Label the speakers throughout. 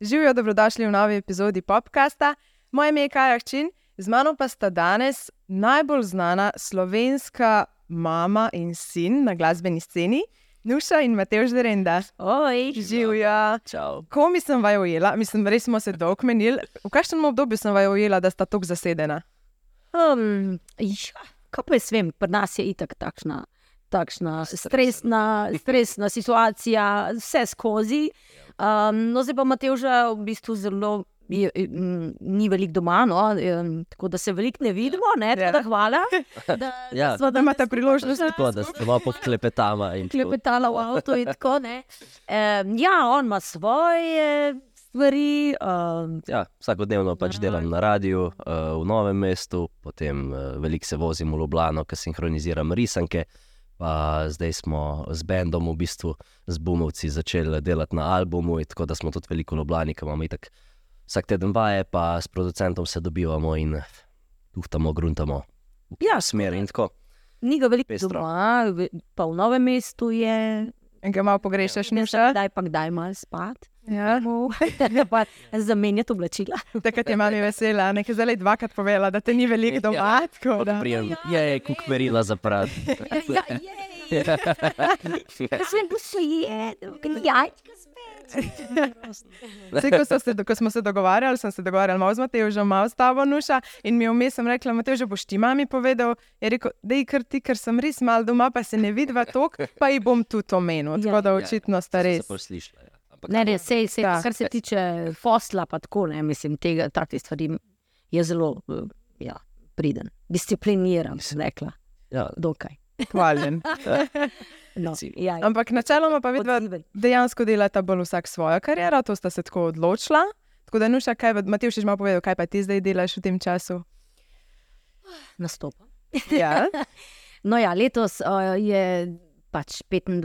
Speaker 1: Živijo, dobrodošli v novi epizodi podcasta. Moje ime je Kaja Čin, z mano pa sta danes najbolj znana slovenska mama in sin na glasbeni sceni, Nuša in Matej Žerenda.
Speaker 2: Oj,
Speaker 1: Živijo. Ko mi sem vaju ujela, mislim, res smo se dolgo menili. V kakšnem obdobju sem vaju ujela, da sta tako zasedena?
Speaker 2: um, ja, kaj pa jaz vem, pri nas je itak takšna. Takšna stresna, stresna situacija, vse skozi. Um, no, zdaj pa Matej že v bistvu zelo. Je, m, ni veliko doma, no, em, tako da se veliko ne vidimo. Ne,
Speaker 1: Ja.
Speaker 2: ja. da, hvala, da,
Speaker 3: Ja.
Speaker 2: sva
Speaker 1: Da imate priložnost, da
Speaker 3: Tako da ste malo poklepetama. in tako.
Speaker 2: klepetala v avtu in tako naprej. Ja, on ima svoje stvari. Um,
Speaker 3: Ja, vsakodnevno pač delam na radiju uh, v novem mestu, potem uh, veliko se vozim v Ljubljano, ker sinhroniziram risanke. Pa zdaj smo z bendom, v bistvu z Bumovci, začeli delati na albumu, in tako da smo tudi veliko v Ljubljani, ki imamo itak vsak teden vaje, pa s producentom se dobivamo in tuhtamo, gruntamo
Speaker 2: ja,
Speaker 3: smer in tako.
Speaker 2: Ni ga veliko
Speaker 3: Pestro.
Speaker 2: doma, ve- pa v novem mestu je.
Speaker 1: In ga malo pogrešaš,
Speaker 2: Ne
Speaker 1: Nuša?
Speaker 2: Kdaj pa kdaj malo spat.
Speaker 1: Ja.
Speaker 2: pa zamenjati oblačila.
Speaker 1: Takrat je mami vesela, nekaj zdaj dvakrat povedala, da te ni veliko doma. tako da-
Speaker 3: Prijem, je, kuk merila za prav.
Speaker 2: Ja, je. Jaz sem kaj jajčka
Speaker 1: Vse, ko, so se, ko smo se dogovarjali, sem se dogovarjal malo z Matejem, malo s tabo nuša. In mi vmes sem rekla, Matej, že boš ti mami povedal. Je rekel, da je kar ti, ker sem res mal doma, pa se ne vidiva tok, pa ji bom tudi omenil. Tako da očitno sta res.
Speaker 3: Se poslišla, ja. Ampak
Speaker 2: Ne, ne, sej, sej,
Speaker 1: Ja.
Speaker 2: kar se tiče posla, pa tako ne, mislim, tega, takih stvari je zelo eh, ja, priden, discipliniran, sem rekla,
Speaker 3: Ja,
Speaker 2: dokaj.
Speaker 1: Hvaljen.
Speaker 2: No,
Speaker 3: Si.
Speaker 2: ja,
Speaker 1: Ampak načeloma pa vidva, dejansko delata bolj vsak svojo kariero, to sta se tako odločila. Tako da, nuša, kaj, Matej, še malo povedal, kaj pa ti zdaj delaš v tem času?
Speaker 2: nastopa.
Speaker 1: Ja,
Speaker 2: No, ja, letos uh, je pač 25.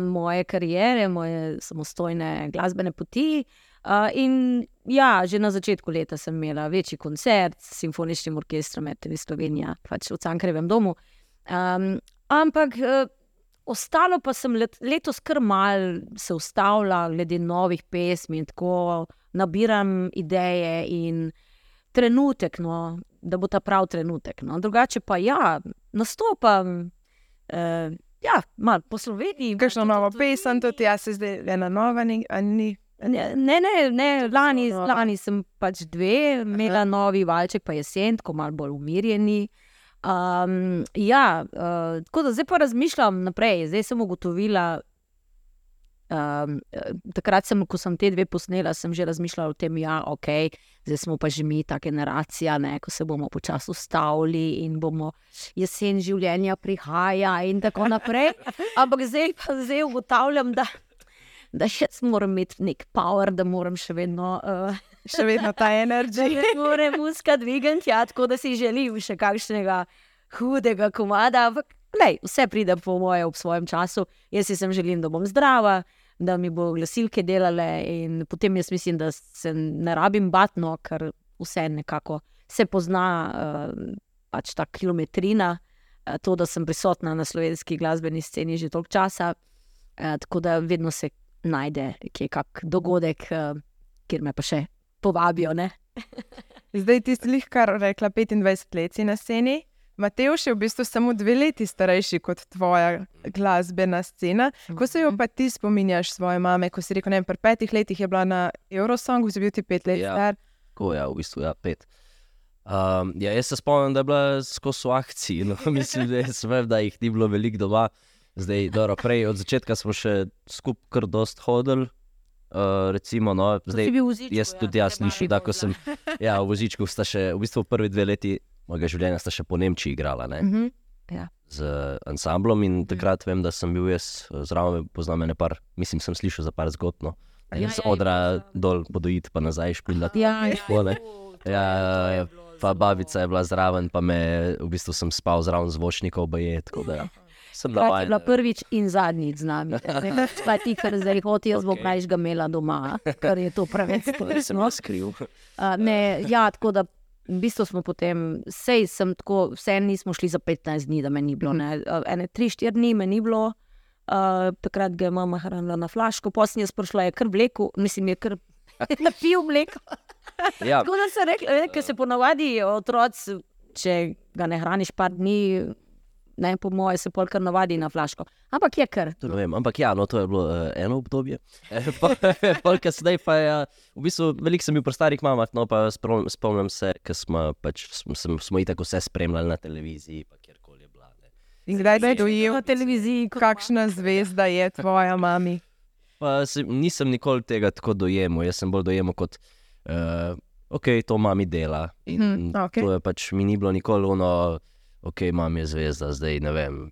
Speaker 2: moje kariere, moje samostojne glasbene poti. Uh, in ja, že na začetku leta sem imela večji koncert s simfoničnim orkestrom RTV Slovenija, pač v Cankarevem domu. Um, ampak uh, ostalo pa sem let, letos kar mal se ustavila, glede novih pesmi in tako nabiram ideje in trenutek, no, da bo ta prav trenutek. No. Drugače pa ja, nastopam. Uh, ja, malo po Sloveniji.
Speaker 1: kakšno novo pesem, tudi jaz se zdaj ena nova, ni, a ni.
Speaker 2: Ne, ne, ne, lani, lani sem pač dve, imela novi valček, pa jesen, tako malo bolj umirjeni. Um, ja, uh, tako da zdaj pa razmišljam naprej. Zdaj sem ugotovila, um, takrat, sem, ko sem te dve posnela, sem že razmišljala o tem, da ja, okay, zdaj pa že mi ta generacija, ne, ko se bomo počasi ustavili in bomo jesen življenja prihaja in tako naprej. Ampak zdaj pa zdaj ugotavljam, da da še moram imeti nek power, da moram še vedno. Uh,
Speaker 1: Še vedno ta energija.
Speaker 2: da moram muska dvigati, ja, tako da si želim še kakšnega hudega komada. Ampak, lej, vse pride po moje ob svojem času. Jaz si sem želim, da bom zdrava, da mi bo glasilke delale in potem jaz mislim, da se ne rabim batno, ker vse nekako se pozna, uh, pač ta kilometrina, uh, to, da sem prisotna na slovenski glasbeni sceni že toliko časa. Uh, tako da vedno se najde kje kak dogodek, uh, kjer me pa še povabijo. Ne?
Speaker 1: Zdaj ti si jih kar rekla 25 let si na sceni. Matejš je v bistvu samo dve leti starejši kot tvoja glasbena scena. Ko se jo pa ti spominjaš svoje mame, ko si rekel, ne vem, pri petih letih je bila na Eurosongu, si bil ti pet let
Speaker 3: Ja.
Speaker 1: star.
Speaker 3: Tako je, v bistvu ja, pet. Um, ja, jaz se spomnim, da je bila skozi v akciji. No, mislim, da, vem, da jih ni bilo veliko doma. Zdaj, dobro, prej od začetka smo še skupaj kar dost hodili. Uh, recimo, no, zdaj,
Speaker 2: bil v vozičku,
Speaker 3: jaz
Speaker 2: ja,
Speaker 3: tudi jaz
Speaker 2: te
Speaker 3: slišim, da ko sem ja, v vozičku, sta še v bistvu prvi dve leti mojega življenja sta še po Nemčiji igrala ne,
Speaker 2: Mhm.
Speaker 3: z ansamblom in takrat vem, da sem bil jaz eh, zraven, poznam ene par, mislim, sem slišal za par zgodb. No.
Speaker 2: Ja,
Speaker 3: Ja,
Speaker 2: ja,
Speaker 3: odra
Speaker 2: bilo
Speaker 3: dol bodo iti, pa nazaj špilati.
Speaker 2: Ja, ja.
Speaker 3: Ja, ja, ja, pa babica je bila zraven, pa me, v bistvu sem spal zraven zvočnikov, baje, tako da sem
Speaker 2: Hkrati je
Speaker 3: navaden.
Speaker 2: bila prvič in zadnjič z nami. Pa ti, kar zdaj hoti, jaz bom
Speaker 3: Okej.
Speaker 2: okay. ga imela doma, ker je to preveč
Speaker 3: Sem
Speaker 2: splošno.
Speaker 3: vas skril.
Speaker 2: Uh, ne, ja, tako da v bistvu smo potem, sej sem tako, vse nismo šli za 15 dni, da me ni bilo. Ne. Uh, Ene 3-4 dni me ni bilo, uh, takrat ga je mama hranila na flaško, posnje sprašla je kar vleku, mislim, je kar pil mleko.
Speaker 3: Ja,
Speaker 2: Tako da se reče, ker se ponavadi otroci, če ga ne hraniš par dni, ne, po mojem, se pol kar navadi na flaško. Ampak je kar.
Speaker 3: to ne vem, ampak ja, no, to je bilo uh, eno obdobje. Eh, pa- Pol kasneje pa je, v bistvu, veliko sem bil pri starih mamah, no pa sprom- spomnim se, ker smo, pač, smo, smo, smo itak vse spremljali na televiziji, pa kjerkoli je bila. Ne.
Speaker 1: In kdaj si dojel,
Speaker 2: na televiziji,
Speaker 1: kakšna zvezda je tvoja mami?
Speaker 3: Pa se, nisem nikoli tega tako dojemal, jaz sem bolj dojemal kot, uh, ok, to mami dela. In
Speaker 1: Mhm, okej.
Speaker 3: to je pač mi ni bilo nikoli ono, ok, mam je zvezda, zdaj ne vem.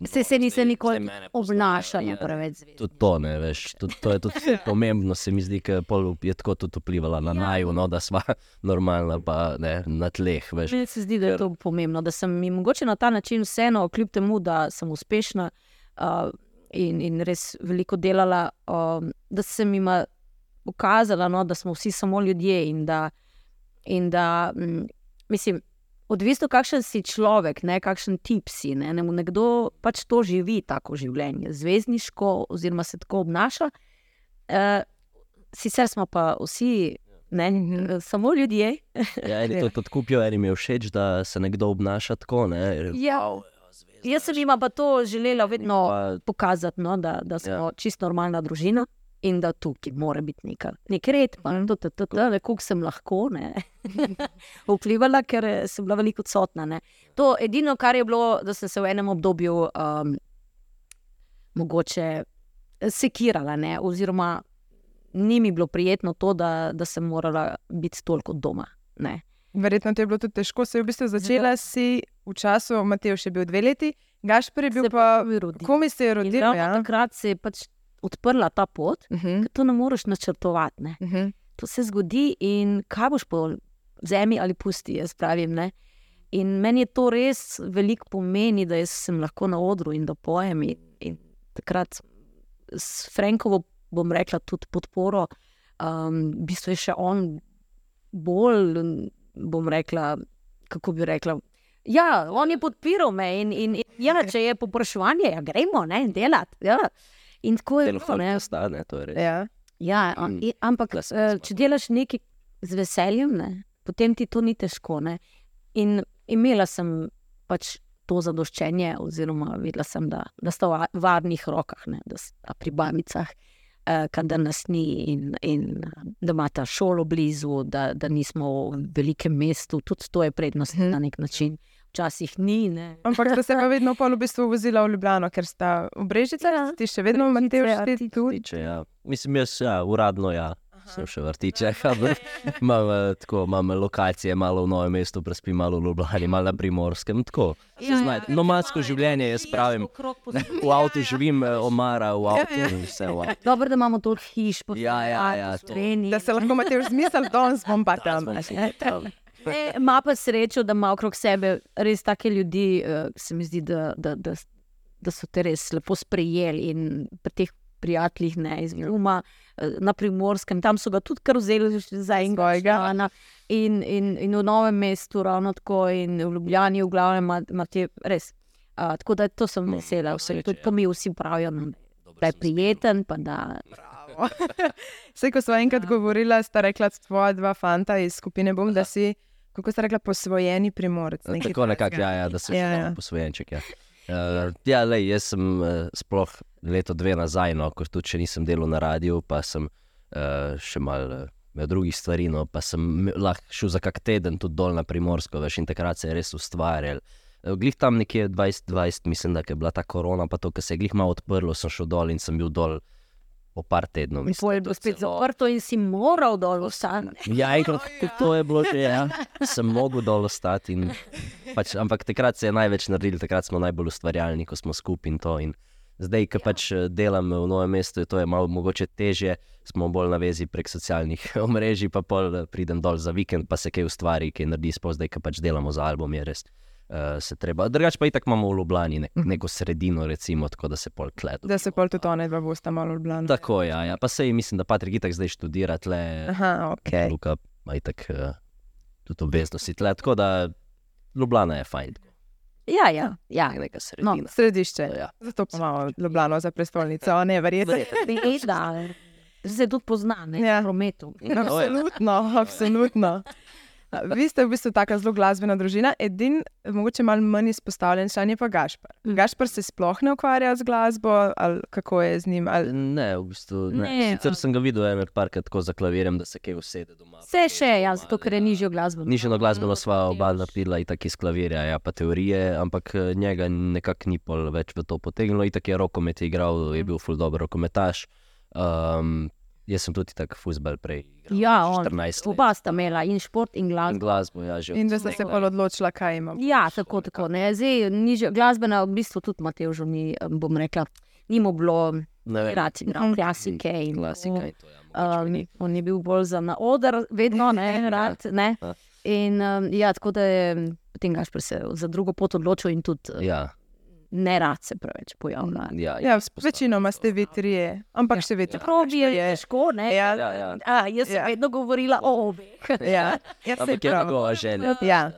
Speaker 2: Se, se
Speaker 3: Zdaj-
Speaker 2: nikoli
Speaker 3: poznajo, ja.
Speaker 2: preveč zvezd.
Speaker 3: Tudi to, ne veš, tudi, to je tudi pomembno, se mi zdi, ker pol je tako tudi vplivala na
Speaker 2: Ja.
Speaker 3: naju, no, da sva normalna, pa ne na tleh, veš.
Speaker 2: Meni se zdi, da je to pomembno, da sem jim mogoče na ta način vseeno, kljub temu, da sem uspešna uh, in, in res veliko delala, um, da sem jim pokazala, no, da smo vsi samo ljudje in da, in da mm, mislim. Odvisno, kakšen si človek, ne, kakšen tip si. Ne, ne, nekdo pač to živi, tako življenje, zvezdniško, oziroma se tako obnaša. E, sicer smo pa vsi ne, samo ljudje,
Speaker 3: Ja, eni to tudi kupijo, enim je všeč, da se nekdo obnaša tako, ne.
Speaker 2: Ja, jaz sem jim pa to želela vedno
Speaker 3: Pa,
Speaker 2: pokazati, no, da, da smo
Speaker 3: ja.
Speaker 2: čisto normalna družina in da tukaj mora biti neka, nek red, pa to, to, to, to, kako sem lahko ne, vplivala, ker eh, sem bila veliko odsotna. Ne. To edino, kar je bilo, da sem se v enem obdobju um, mogoče sekirala, ne, oziroma ni mi bilo prijetno to, da, da sem morala biti toliko doma. Ne.
Speaker 1: Verjetno ti je bilo tudi težko, se je v bistvu začela si v času, Matej še bil dve leti, Gašpor je bil
Speaker 2: Se
Speaker 1: pa,
Speaker 2: rodil.
Speaker 1: komi se je rodil. Ja?
Speaker 2: takrat se je pač odprla ta pot,
Speaker 1: Uh -huh.
Speaker 2: to ne moreš načrtovati. Ne.
Speaker 1: Uh -huh.
Speaker 2: To se zgodi in kaj boš po zemlji ali pusti, jaz pravim. Ne. In meni je to res veliko pomeni, da sem lahko na odru in da pojem. In, in takrat s Frankovo, bom rekla, tudi podporo, um, v bistvu je še on bolj, bom rekla, kako bi rekla. Ja, on je podpiral me in, in, in ja, če je popraševanje, ja, gremo ne, delati. Ja. In tako je bilo. Ne.
Speaker 3: postane, to je res.
Speaker 1: Ja.
Speaker 2: Ja, a-
Speaker 3: Mm.
Speaker 2: ampak
Speaker 3: Klasično
Speaker 2: eh, če delaš nekaj z veseljem, ne, potem ti to ni težko. Ne. In imela sem pač to zadoščenje, oziroma videla sem, da, da sta v va- varnih rokah, ne, da sta pri babicah, eh, kadar nas ni in, in eh, da imata šolo blizu, da, da nismo v velikem mestu. Tudi to je prednost
Speaker 1: Mhm.
Speaker 2: na nek način. Včasih ni. Ne.
Speaker 1: Ampak sta se pa vedno pol v bistvu vozila v Ljubljano, ker sta v Brežicah,
Speaker 2: Ja.
Speaker 1: ti še vedno
Speaker 2: Brežice, Artič.
Speaker 1: tudi.
Speaker 3: Vrtiče, ja. Mislim, jaz, ja, uradno, ja. Sem še vrtiče, imam, eh, tako, imam lokacije, malo v Novem mestu, prespim malo v Ljubljani, malo na Primorskem. Tako,
Speaker 2: Ja,
Speaker 3: se znajde. Nomadsko življenje, jaz pravim. V avtu živim, eh, omara v avtu
Speaker 1: ja.
Speaker 3: in vse v avtu.
Speaker 2: Dobro, da imamo toliko hiš, po
Speaker 3: Ja, ja, ja, to.
Speaker 1: Da se lahko Matej zmisel, danes bom pa tam.
Speaker 3: bom
Speaker 1: a
Speaker 3: si
Speaker 1: ne?
Speaker 2: E, Ma pa srečo, da ima okrog sebe res take ljudi, uh, se mi zdi, da, da, da, da so te res lepo sprejeli in pri teh prijateljih ne iz Uma, na primorskem, tam so ga tudi kar vzeli za enega. In, in, in v novem mestu, ravno tako, in v Ljubljani, v glavnem, ima- ima te res. Uh, tako da to sem
Speaker 3: No,
Speaker 2: vesela, vse
Speaker 3: sreče,
Speaker 2: tudi
Speaker 3: ja.
Speaker 2: to mi vsi pravijo, no, da je prijeten, pa da
Speaker 1: Vse, ko smo enkrat govorila, sta rekla tvoja dva fanta iz skupine Bum, da si, kako sta rekla, posvojeni primorec. nekaj
Speaker 3: Tako nekako, ja, ja, da sem
Speaker 1: Ja,
Speaker 3: ja, posvojenček. Ja. Uh, ja, lej, jaz sem uh, sploh leto dve nazaj, no, ko tudi še nisem delal na radiju, pa sem uh, še mal uh, drugih stvari, no, pa sem lahko šel za kak teden tudi dol na Primorsko, veš, in takrat se je res ustvarjal. Eh, Glih tam nekje 2020, mislim, da je bila ta korona, pa to, ko se je glih malo odprlo, sem šel dol in sem bil dol po par tednov.
Speaker 2: in je bilo spet
Speaker 3: celo-
Speaker 2: zaprto in si moral dol ostati.
Speaker 3: Ja, enkrat tudi to je bilo že, ja. sem mogel dol ostati. In, pač, ampak takrat se je največ naredil, takrat smo najbolj ustvarjalni, ko smo skupaj in to. In zdaj, ki pač eh, delam v novem mestu, to je malo mogoče težje, smo bolj na vezi prek socialnih omrežij, pa pol eh, pridem dol za vikend, pa se kaj ustvari, kaj naredi, sploh zdaj, ki pač delamo za album, je res. Uh, se treba. Drugač pa itak imamo v Ljubljani ne, neko sredino, recimo, tako da se pol kledo.
Speaker 1: Da se pol tudi one dva bosta malo odblana.
Speaker 3: Tako, ja, ja. Pa sej mislim, da Patrik itak zdaj študira tle.
Speaker 1: Aha, ok.
Speaker 3: Luka, ima itak uh, tudi obveznosti. Tle, tako da Ljubljana je fajn.
Speaker 2: Ja, ja, ja.
Speaker 3: Neka sredina.
Speaker 1: Središče.
Speaker 3: Ja.
Speaker 1: Zato pa imamo Ljubljano za prestolnico, ne verjetno.
Speaker 2: Res, da se tudi pozna ne,
Speaker 1: Ja.
Speaker 2: v prometu.
Speaker 1: Absolutno, absolutno. Vi ste v bistvu tako zelo glasbena družina, edin, mogoče malo manj izpostavljen član je pa Gašpar.
Speaker 2: Mm.
Speaker 1: Gašpar se sploh ne ukvarja z glasbo, ali kako je z njim. Ali...
Speaker 3: Ne, v bistvu ne.
Speaker 2: Ne,
Speaker 3: Sicer sem ga videl ene parkrat tako za klavirjem, da se kaj usede doma.
Speaker 2: Vse še, ja, zato ker je nižjo glasbo.
Speaker 3: Nižjo glasbeno sva oba
Speaker 2: Matevž.
Speaker 3: naredila, itak iz klavirja, ja, pa teorije, ampak eh, njega nekako ni pol več v to potegnilo. Itak je rokomet igral, je bil ful dobro rokometaš. Um, jaz sem tudi tako fusbal prej. igral,
Speaker 2: Ja, on,
Speaker 3: 14 let.
Speaker 2: oba sta imela in šport in
Speaker 3: In
Speaker 2: glasbo.
Speaker 3: glasbo, ja, že.
Speaker 1: In da ste se pa odločila, kaj ima.
Speaker 2: Ja, tako, tako. Ne. Zdaj, nižjo, glasbena, v bistvu tudi Matevžu ni, bom rekla, ni mu bilo rad igral
Speaker 1: Mhm.
Speaker 2: klasike. In,
Speaker 3: klasika in to. Ja,
Speaker 2: Um, on je bil bolj za na oder, vedno ne, rad. Ne.
Speaker 3: Ja.
Speaker 2: In, um, ja, tako da je potem Gašpr se za drugo pot odločil in tudi uh,
Speaker 3: Ja,
Speaker 2: ne rad se preveč pojavlja.
Speaker 3: ja,
Speaker 1: Ja,
Speaker 3: izpostavlja.
Speaker 1: večinoma ste vi trije, ampak še vedno.
Speaker 2: Čeprav bi je težko, ne?
Speaker 1: Ja,
Speaker 3: Ja, ja.
Speaker 2: A, jaz sem
Speaker 1: Ja.
Speaker 2: vedno govorila o obeh.
Speaker 1: ja. ja se
Speaker 3: Ampak je njegova želja.
Speaker 1: Ja,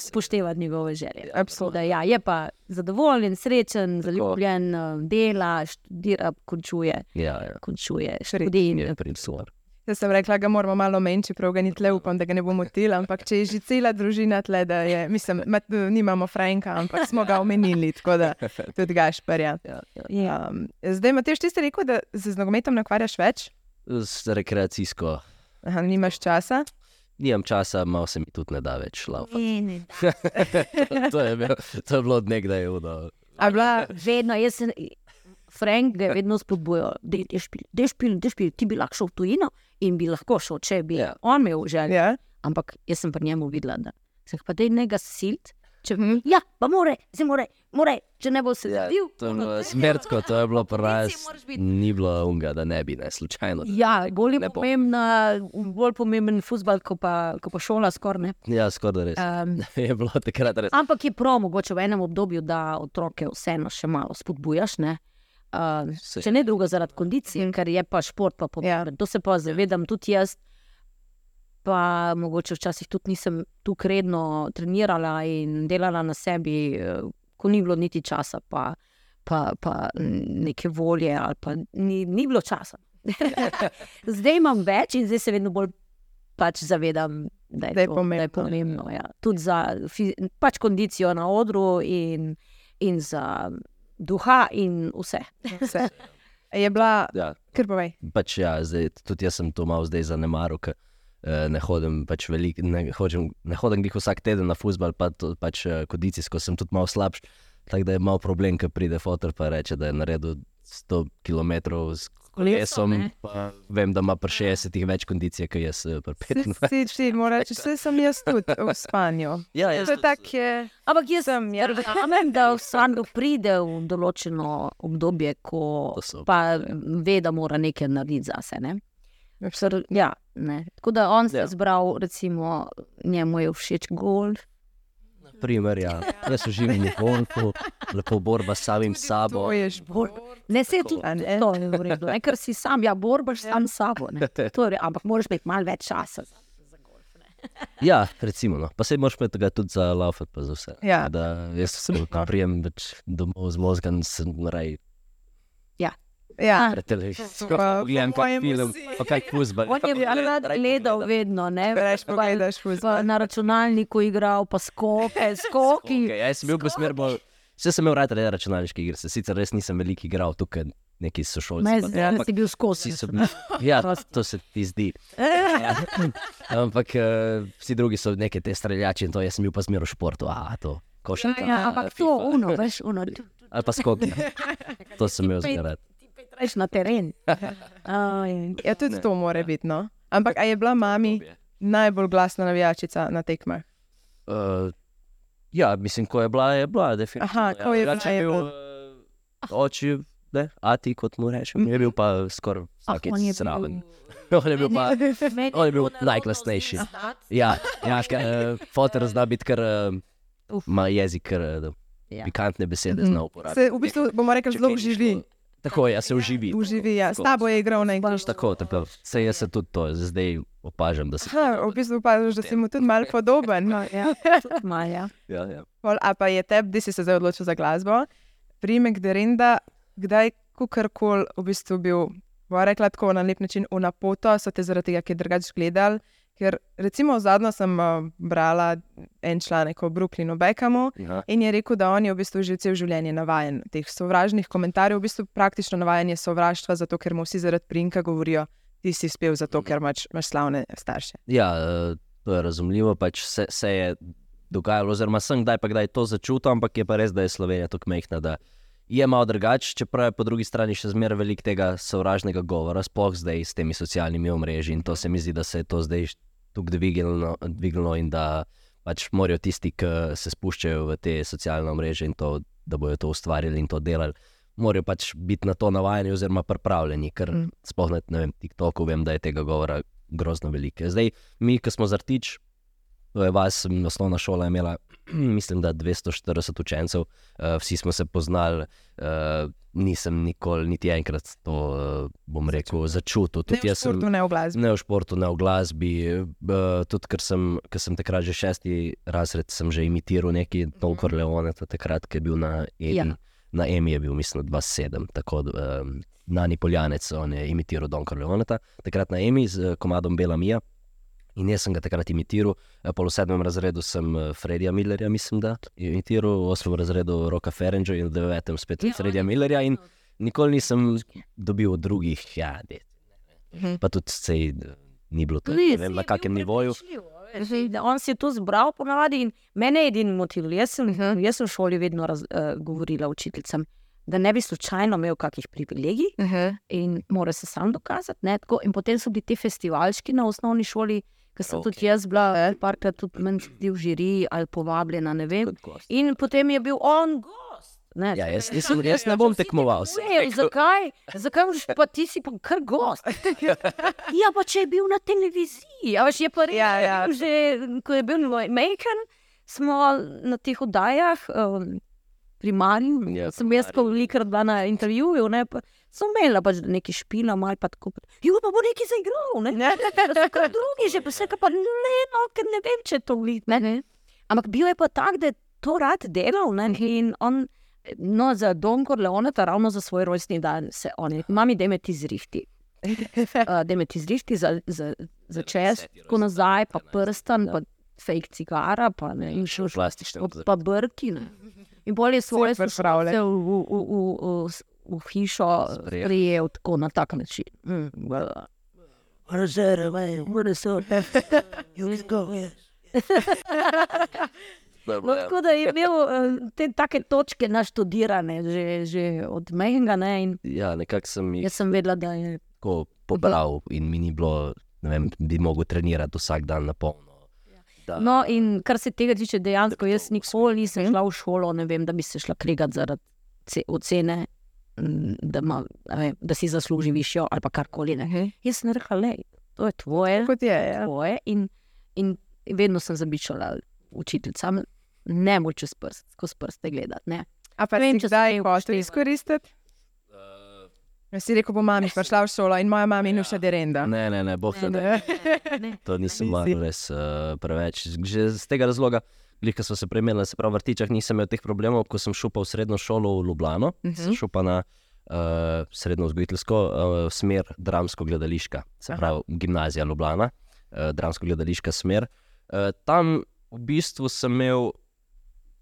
Speaker 2: Spoštevati njegove želje.
Speaker 1: absolutno.
Speaker 2: Da, ja, je pa zadovoljen, srečen, zaljubljen, eh, dela, študira, končuje,
Speaker 3: Ja, ja.
Speaker 2: končuje študij. in-
Speaker 3: super.
Speaker 1: Jaz sem rekla, ga moramo malo menj, čeprav ga ni tle, upam, da ga ne bomo motili, ampak če je že cela družina tle, da je, mislim, mat, nimamo Franka, ampak smo ga omenili, tako da tudi Gašparja.
Speaker 3: Ja, ja.
Speaker 2: Ja.
Speaker 1: Um, zdaj, Matej, ti si rekel, da se z nogometom ne ukvarjaš več,
Speaker 3: Z rekreacijsko.
Speaker 1: Aha, nimaš časa.
Speaker 3: Nimam časa, malo se mi tudi ne da več.
Speaker 2: Ne, ne,
Speaker 3: to, je bil, to je bilo od nekdaj. Uno.
Speaker 1: A bila,
Speaker 2: Vedno, jaz Frank ga je vedno spodbujal, da je špil, da je špil, da je špil, ti bi lahko šel v tujino in bi lahko šel, če bi
Speaker 3: Ja.
Speaker 2: yeah. on imel željo.
Speaker 1: ja,
Speaker 2: Ampak jaz sem pri njemu videla, da se pa da ne ga silt. Če, ja, pa more, zdaj more, more, če ne bo se
Speaker 3: Ja,
Speaker 2: zadil.
Speaker 3: to je bilo smrtko, to je bilo
Speaker 2: biti.
Speaker 3: Ni bilo unga, da ne bi, ne slučajno.
Speaker 2: Ja, bolj, je
Speaker 3: Ne
Speaker 2: pomembna, bolj pomemben futbol, kot pa, ko pa šola skoraj ne.
Speaker 3: Ja, skoraj res.
Speaker 2: Um,
Speaker 3: Je bilo takrat res.
Speaker 2: ampak je prav mogoče v enem obdobju, da otroke vseeno še malo spodbujaš. Ne? Uh,
Speaker 3: Saj.
Speaker 2: če ne drugo zaradi kondicije, ker je pa šport pa pomemben. Ja. To se pa zavedam tudi jaz. Pa mogoče včasih tudi nisem tu redno trenirala in delala na sebi, ko ni bilo niti časa, pa, pa, pa neke volje, ali pa ni, ni bilo časa. zdaj imam več in zdaj se vedno bolj pač zavedam, da je,
Speaker 1: Da je
Speaker 2: to,
Speaker 1: pomembno.
Speaker 2: Da je pomembno ja. Tudi za pač kondicijo na odru in, in za duha in vse.
Speaker 1: vse. Je bila,
Speaker 3: Ja,
Speaker 1: kar povej.
Speaker 3: pač ja, zdaj, tudi jaz sem to malo zdaj zanemaril, ker eh, ne hodim pač veliko, ne, hočem, ne hodim glih vsak teden na fusbal, pa to, pač eh, kondicijsko sem tudi malo slabš. Tako da je malo problem, ko pride fotor pa reče, da je naredil 100 km s kolesom.
Speaker 2: ne.
Speaker 3: pa Vem, da ima pri 60 več kondicije, kot jaz eh, pri
Speaker 1: Si,
Speaker 3: 25.
Speaker 1: si, si, moram reči, vse sem jaz tudi v spanju.
Speaker 3: Ja,
Speaker 1: To je tako, je.
Speaker 2: Ampak jaz
Speaker 1: Sem, ja.
Speaker 2: verjamem, da vsakdo pride v določeno obdobje, ko pa ve, da mora nekaj narediti zase. Ne? Sr, ja, ne. Tako da on se je
Speaker 3: Ja.
Speaker 2: zbral, recimo, njemu je všeč golf.
Speaker 3: Primer, ja. Jaz uživim v golfu, lepo borba s samim sabo.
Speaker 1: To je šport.
Speaker 2: Ne se tudi
Speaker 1: A ne?
Speaker 2: to je v redu, ne? ker si sam, ja, borbaš sam s sabo. ne. To je, re- ampak moraš imeti malo več časa.
Speaker 3: Ja, recimo. No. Pa se moraš imeti ga tudi za laufat, pa za vse.
Speaker 1: Ja.
Speaker 3: Da, jaz sem prijem več domov z možgan, sem raj
Speaker 1: Ja,
Speaker 3: pred televizijo.
Speaker 1: Pa
Speaker 3: Pogledam
Speaker 1: po
Speaker 3: kak
Speaker 1: mojem
Speaker 3: film, pa kaj fuzbal.
Speaker 2: On je rad gledal vedno, ne?
Speaker 1: Reš
Speaker 2: Pa-
Speaker 1: pogledaš
Speaker 2: pa
Speaker 1: fuzbal.
Speaker 2: Na računalniku igral, pa skoke, skoki.
Speaker 3: Okay, jaz sem bil pa smer bolj. Vse sem imel rad reči računalniške igre, se sicer res nisem veliko igral tukaj, neki sošolci.
Speaker 2: Ne,
Speaker 3: pa to,
Speaker 2: zdaj
Speaker 3: ampak
Speaker 2: si bil skozi.
Speaker 3: so bili. Ja, to se ti zdi. Ja. Ampak uh, vsi drugi so neke te streljači in to, jaz sem bil pa zmer v športu, a to. Košarka,
Speaker 2: Ja, ampak to,
Speaker 3: FIFA.
Speaker 2: uno, veš, uno,
Speaker 3: Ali pa skok. To sem imel zmer rad.
Speaker 2: Greš na teren. Aj,
Speaker 1: Ja, tudi to mora biti. No. Ampak a je bila mami najbolj glasna navijačica na tekmah?
Speaker 3: Uh, ja, mislim, ko je bila, je bila, definitivno.
Speaker 1: Aha, ko je bila,
Speaker 3: Drugače
Speaker 1: je
Speaker 3: bil
Speaker 1: bila.
Speaker 3: uh, oči, ne, ati, kot mu rečem, je bil pa skoraj
Speaker 2: ah,
Speaker 3: vsakeč
Speaker 2: on je
Speaker 3: zraven.
Speaker 2: bil-
Speaker 3: On je bil pa, on je bil najglasnejši. ja, ja uh, fotor zna biti kar, uh,
Speaker 2: Uf.
Speaker 3: ima jezik, kar uh,
Speaker 2: Ja.
Speaker 3: pikantne besede
Speaker 1: Mhm.
Speaker 3: zna uporabiti.
Speaker 1: Se v bistvu, bomo rekli, zelo živi.
Speaker 3: Tako je, ja, se uživi.
Speaker 1: Uživi, ja. S tabo je igral na igrišču.
Speaker 3: Tako, tako. Se jaz se tudi to, zdaj opažam, da se
Speaker 1: Ha, v bistvu pa že si mu tudi malo podoben.
Speaker 2: No, ja, malo, ja.
Speaker 3: Ja, ja.
Speaker 1: Pol, a pa je tebi, da si se zdaj odločil za glasbo, primek Derenda, kdaj kakorkoli v bistvu bil, bo rekla tako na lep način, v napoto, so te zaradi tega, ker drugače gledali. Ker recimo zadnjo sem uh, brala en članek o Brooklynu Beckhamu
Speaker 3: Ja.
Speaker 1: in je rekel, da on je v bistvu že cel življenje navaden teh sovražnih komentarjev, v bistvu praktično navaden je sovraštva, zato ker mu vsi zaradi prinka govorijo, ti si spel zato, ker imaš, imaš slavne starše.
Speaker 3: Ja, eh, to je razumljivo. Pač se, se je dogajalo, oziroma sem kdaj pa kdaj to začutil, ampak je pa res, da je Slovenija tako mehna. Da je malo drugače, čeprav je po drugi strani še zmeraj veliko tega sovražnega govora, sploh zdaj s temi socialnimi omrežji. In to se mi zdi, da se je to zdaj tako dvignilo, dvignilo in da pač morajo tisti, ki se spuščajo v te socialne omrežje in to, da bodo to ustvarili in to delali. Morajo pač biti na to navajeni, oziroma pripravljeni, ker
Speaker 1: Mm.
Speaker 3: sploh na vem, TikToku vem, da je tega govora grozno veliko. Zdaj, mi, ki smo zartič, to je vas, osnovna šola je imela, mislim, da 240 učencev, uh, vsi smo se poznali, uh, nisem nikoli, niti enkrat to, uh, bom rekel, začutil.
Speaker 1: Ne
Speaker 3: Tudi
Speaker 1: v
Speaker 3: jaz sem.
Speaker 1: športu, ne v glasbi.
Speaker 3: Ne v športu, ne v glasbi. Uh, tudi, ker sem, ker sem takrat že šesti razred, sem že imitiral neki Don Corleone, takrat, ki je bil na EMI.
Speaker 2: Ja.
Speaker 3: Na EMI je bil, mislim, 27, tako um, Nani Poljanec, on je imitiral Don Corleone, takrat na EMI z komadom Bela Mija. In jaz sem ga takrat imitiral, Eh, pol v sedmem razredu sem eh, Fredija Millerja, mislim, da imitiral, v osmem razredu Roka Ferenča in v devetem spet
Speaker 2: Ja, je-
Speaker 3: Millerja. In nikoli nisem dobil od drugih, ja, de,
Speaker 1: Mhm.
Speaker 3: pa tudi sej, eh, ni bilo to,
Speaker 2: Ni,
Speaker 3: ne vem,
Speaker 2: je
Speaker 3: na kakem nivoju.
Speaker 2: On si je to zbral ponavadi in mene je edini motiv. Jaz sem,
Speaker 1: Mhm.
Speaker 2: jaz sem v šoli vedno raz, uh, govorila učiteljicam, da ne bi slučajno imel kakih privilegij
Speaker 1: Uh -huh.
Speaker 2: in mora se sam dokazati. Ne, tako, in potem so bili ti festivalčki na osnovni šoli, ki sem okay. tudi jaz bila, parkrat tudi meni v žiri ali povabljena, ne vem. In potem je bil on gost. Ne,
Speaker 3: Ja, jaz, nisem, jaz ne bom tekmoval. rekel.
Speaker 2: zakaj? Zakaj boš pa ti si pa kar gost? ja, pa če je bil na televiziji, a veš, je pa res.
Speaker 1: Ja, ja.
Speaker 2: Že, ko je bil Mejken, smo na teh oddajah. Um, Primarni,
Speaker 3: Ja,
Speaker 2: ja, sem jaz, ko velikrat bila na intervjuju, ne, pa sem imela pač nekaj špila, malo pa tako. Jo, pa bo nekaj zaigral, ne. Kot drugi, že pa vse, pa ne, no, ker ne vem, če to vid. Ne, ne. Ampak bil je pa tak, da je to rad delal. Ne, in on, no, za Don Corleone, ravno za svoj rojstni dan, se on mami, da me ti zrihti. Uh, da me ti zrihti za, za, za čez, tako nazaj, pa prstan, pa fake cigara, pa ne, in še
Speaker 3: Plastične
Speaker 2: pa brki. Ne. In bolj je svoje
Speaker 1: spravljen.
Speaker 2: sošolce v, v, v, v, v, v hišo
Speaker 3: Sprejel.
Speaker 2: prijel tako na tak način. Mm, well,
Speaker 4: What is that? Away? What is that? You can go. Yes.
Speaker 2: No, tako da je imel eh, te take točke naštudirane, že, že od mehkega. Ne, in
Speaker 3: Ja, nekako sem jih
Speaker 2: jaz sem vedela, da je
Speaker 3: tako pobral in mi ni bilo, ne vem, bi mogel trenirati vsak dan na polno. Da,
Speaker 2: No, in kar se tega tiče, dejansko
Speaker 3: Da
Speaker 2: jaz nikoli nisem šla v šolo, ne vem, da bi se šla kregati zaradi ce- ocene, da, ima, a vem, da si zasluži višjo ali pa karkoli. Ne. Jaz sem rekla, le, to je tvoje,
Speaker 1: Kot je, ja.
Speaker 2: tvoje. In, in vedno sem zabičala učiteljicam, ne moč čez prst, skozi prste gledati. Ne.
Speaker 1: A pa
Speaker 2: vem,
Speaker 1: si
Speaker 2: če
Speaker 1: hotel
Speaker 2: upošteva.
Speaker 1: izkoristiti?
Speaker 3: Eh,
Speaker 1: Jaz si rekel, bo mami prišla v šolo in moja mama in še derenda.
Speaker 3: Ne, ne, ne, boh,
Speaker 2: Ne,
Speaker 3: ne,
Speaker 2: ne, ne.
Speaker 3: to nisem imel res uh, preveč. Že z tega razloga, ko smo se premenili, se pravi, v vrtičah nisem imel teh problemov, ko sem šel pa v srednjo šolo v Ljubljano, uh
Speaker 1: Mhm.
Speaker 3: -huh. sem šel pa na uh, srednjo vzgojiteljsko uh, smer, dramsko-gledališka, se
Speaker 1: Aha.
Speaker 3: pravi, gimnazija Ljubljana, uh, dramsko-gledališka smer. Uh, tam v bistvu sem imel,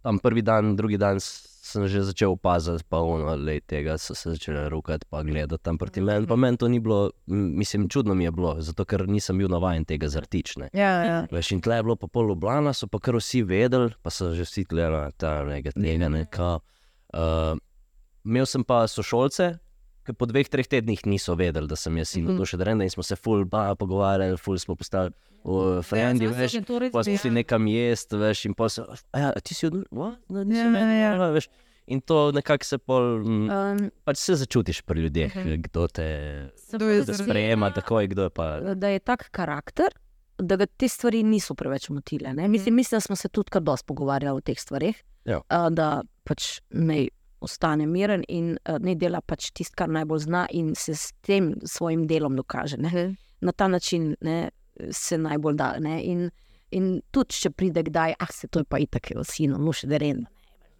Speaker 3: tam prvi dan, drugi dan sem že začel opaziti, pa ono, le tega so se začele rukati, pa gledati tam proti meni. Pa meni to ni bilo, mislim, čudno mi je bilo, zato ker nisem bil navaden tega zrtične.
Speaker 1: Ja, ja.
Speaker 3: Veš, in tle je bilo pa pol Ljubljana, so pa kar vsi vedeli, pa so že vsi tle na ta nekaj tega. Ne, kao. uh, imel sem pa sošolce, po dveh, treh tednih niso vedeli, da sem jaz in to še drenda in smo se ful ba pogovarjali, ful smo postali uh, frendi,
Speaker 2: Ja,
Speaker 3: veš. Pa smo šli nekam jesti, veš, in pa se, a ja, ti si od, no, nisi
Speaker 1: Ja,
Speaker 3: meni,
Speaker 1: ja.
Speaker 3: ja, veš. In to nekako se pol, m,
Speaker 2: Um,
Speaker 3: pač se začutiš pri ljudeh, kdo te
Speaker 1: Kdo
Speaker 3: kdo
Speaker 1: zraven?
Speaker 3: sprejema, tako je, kdo je pa.
Speaker 2: da je tak karakter, da ga te stvari niso preveč motile. ne. Mislim, mislim, da smo se tudi kar dosti pogovarjali o teh stvarih.
Speaker 3: Ja.
Speaker 2: a, Da pač ne, ostane miren in uh, ne dela pač tisto, kar najbolj zna, in se s tem svojim delom dokaže. Ne? Na ta način ne, se najbolj da. Ne? In, in tudi, če pride kdaj, ah, se to je pa itak, sino, no še da ren,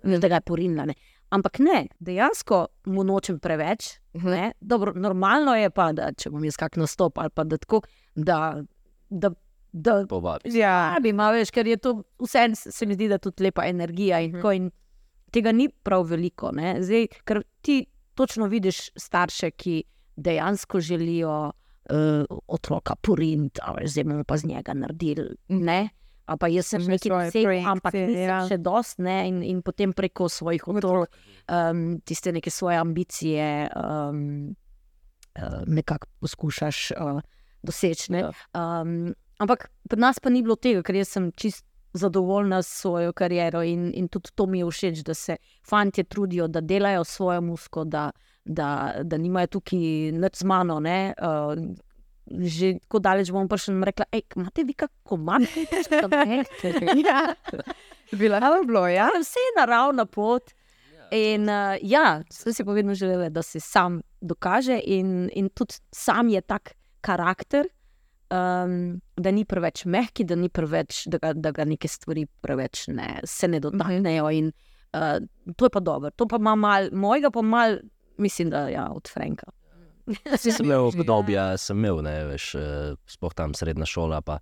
Speaker 2: da ga je porinila. Ne? Ampak ne, dejansko mu nočem preveč. Ne? Dobro, normalno je pa, da če bom jaz kak nastop ali pa da tako, da. da Da,
Speaker 3: Povabi.
Speaker 1: Ja,
Speaker 2: bi ima več, ker je to vse, se mi zdi, da je tudi lepa energija. In, tako, in tega ni prav veliko. ne. Zdaj, ker ti točno vidiš starše, ki dejansko želijo uh, otroka poriniti, zdaj bomo pa z njega naredili. Ne? A pa jaz sem nekaj dosegel, ampak nisem
Speaker 1: ja.
Speaker 2: še dost, ne? in, in potem preko svojih otrok, um, tiste neke svoje ambicije, um, uh, nekako poskušaš uh, doseči. ne. Um, ampak pri nas pa ni bilo tega, ker jaz sem čist zadovoljna s svojo kariero in, in tudi to mi je všeč, da se fanti trudijo, da delajo svojo musko, da, da, da nimajo tukaj nič z mano. Ne? Uh, že tako daleč bom prišla in rekla, hej, imate vi kako manjke?
Speaker 1: ja. bi lahko bilo, ja.
Speaker 2: Vse je naravna pot. In uh, ja, sem si pa vedno želela, da se sam dokaže, in, in tudi sam je tak karakter, um, da ni preveč mehki, da, ni preveč, da, ga, da ga neke stvari preveč ne, se ne dotaknejo. In, uh, to je pa dobro. To pa ima mal, mojega pa mal, mislim, da ja, od Franka.
Speaker 3: Sem imel obdobja, sem imel, ne veš, eh, sploh tam srednja šola, pa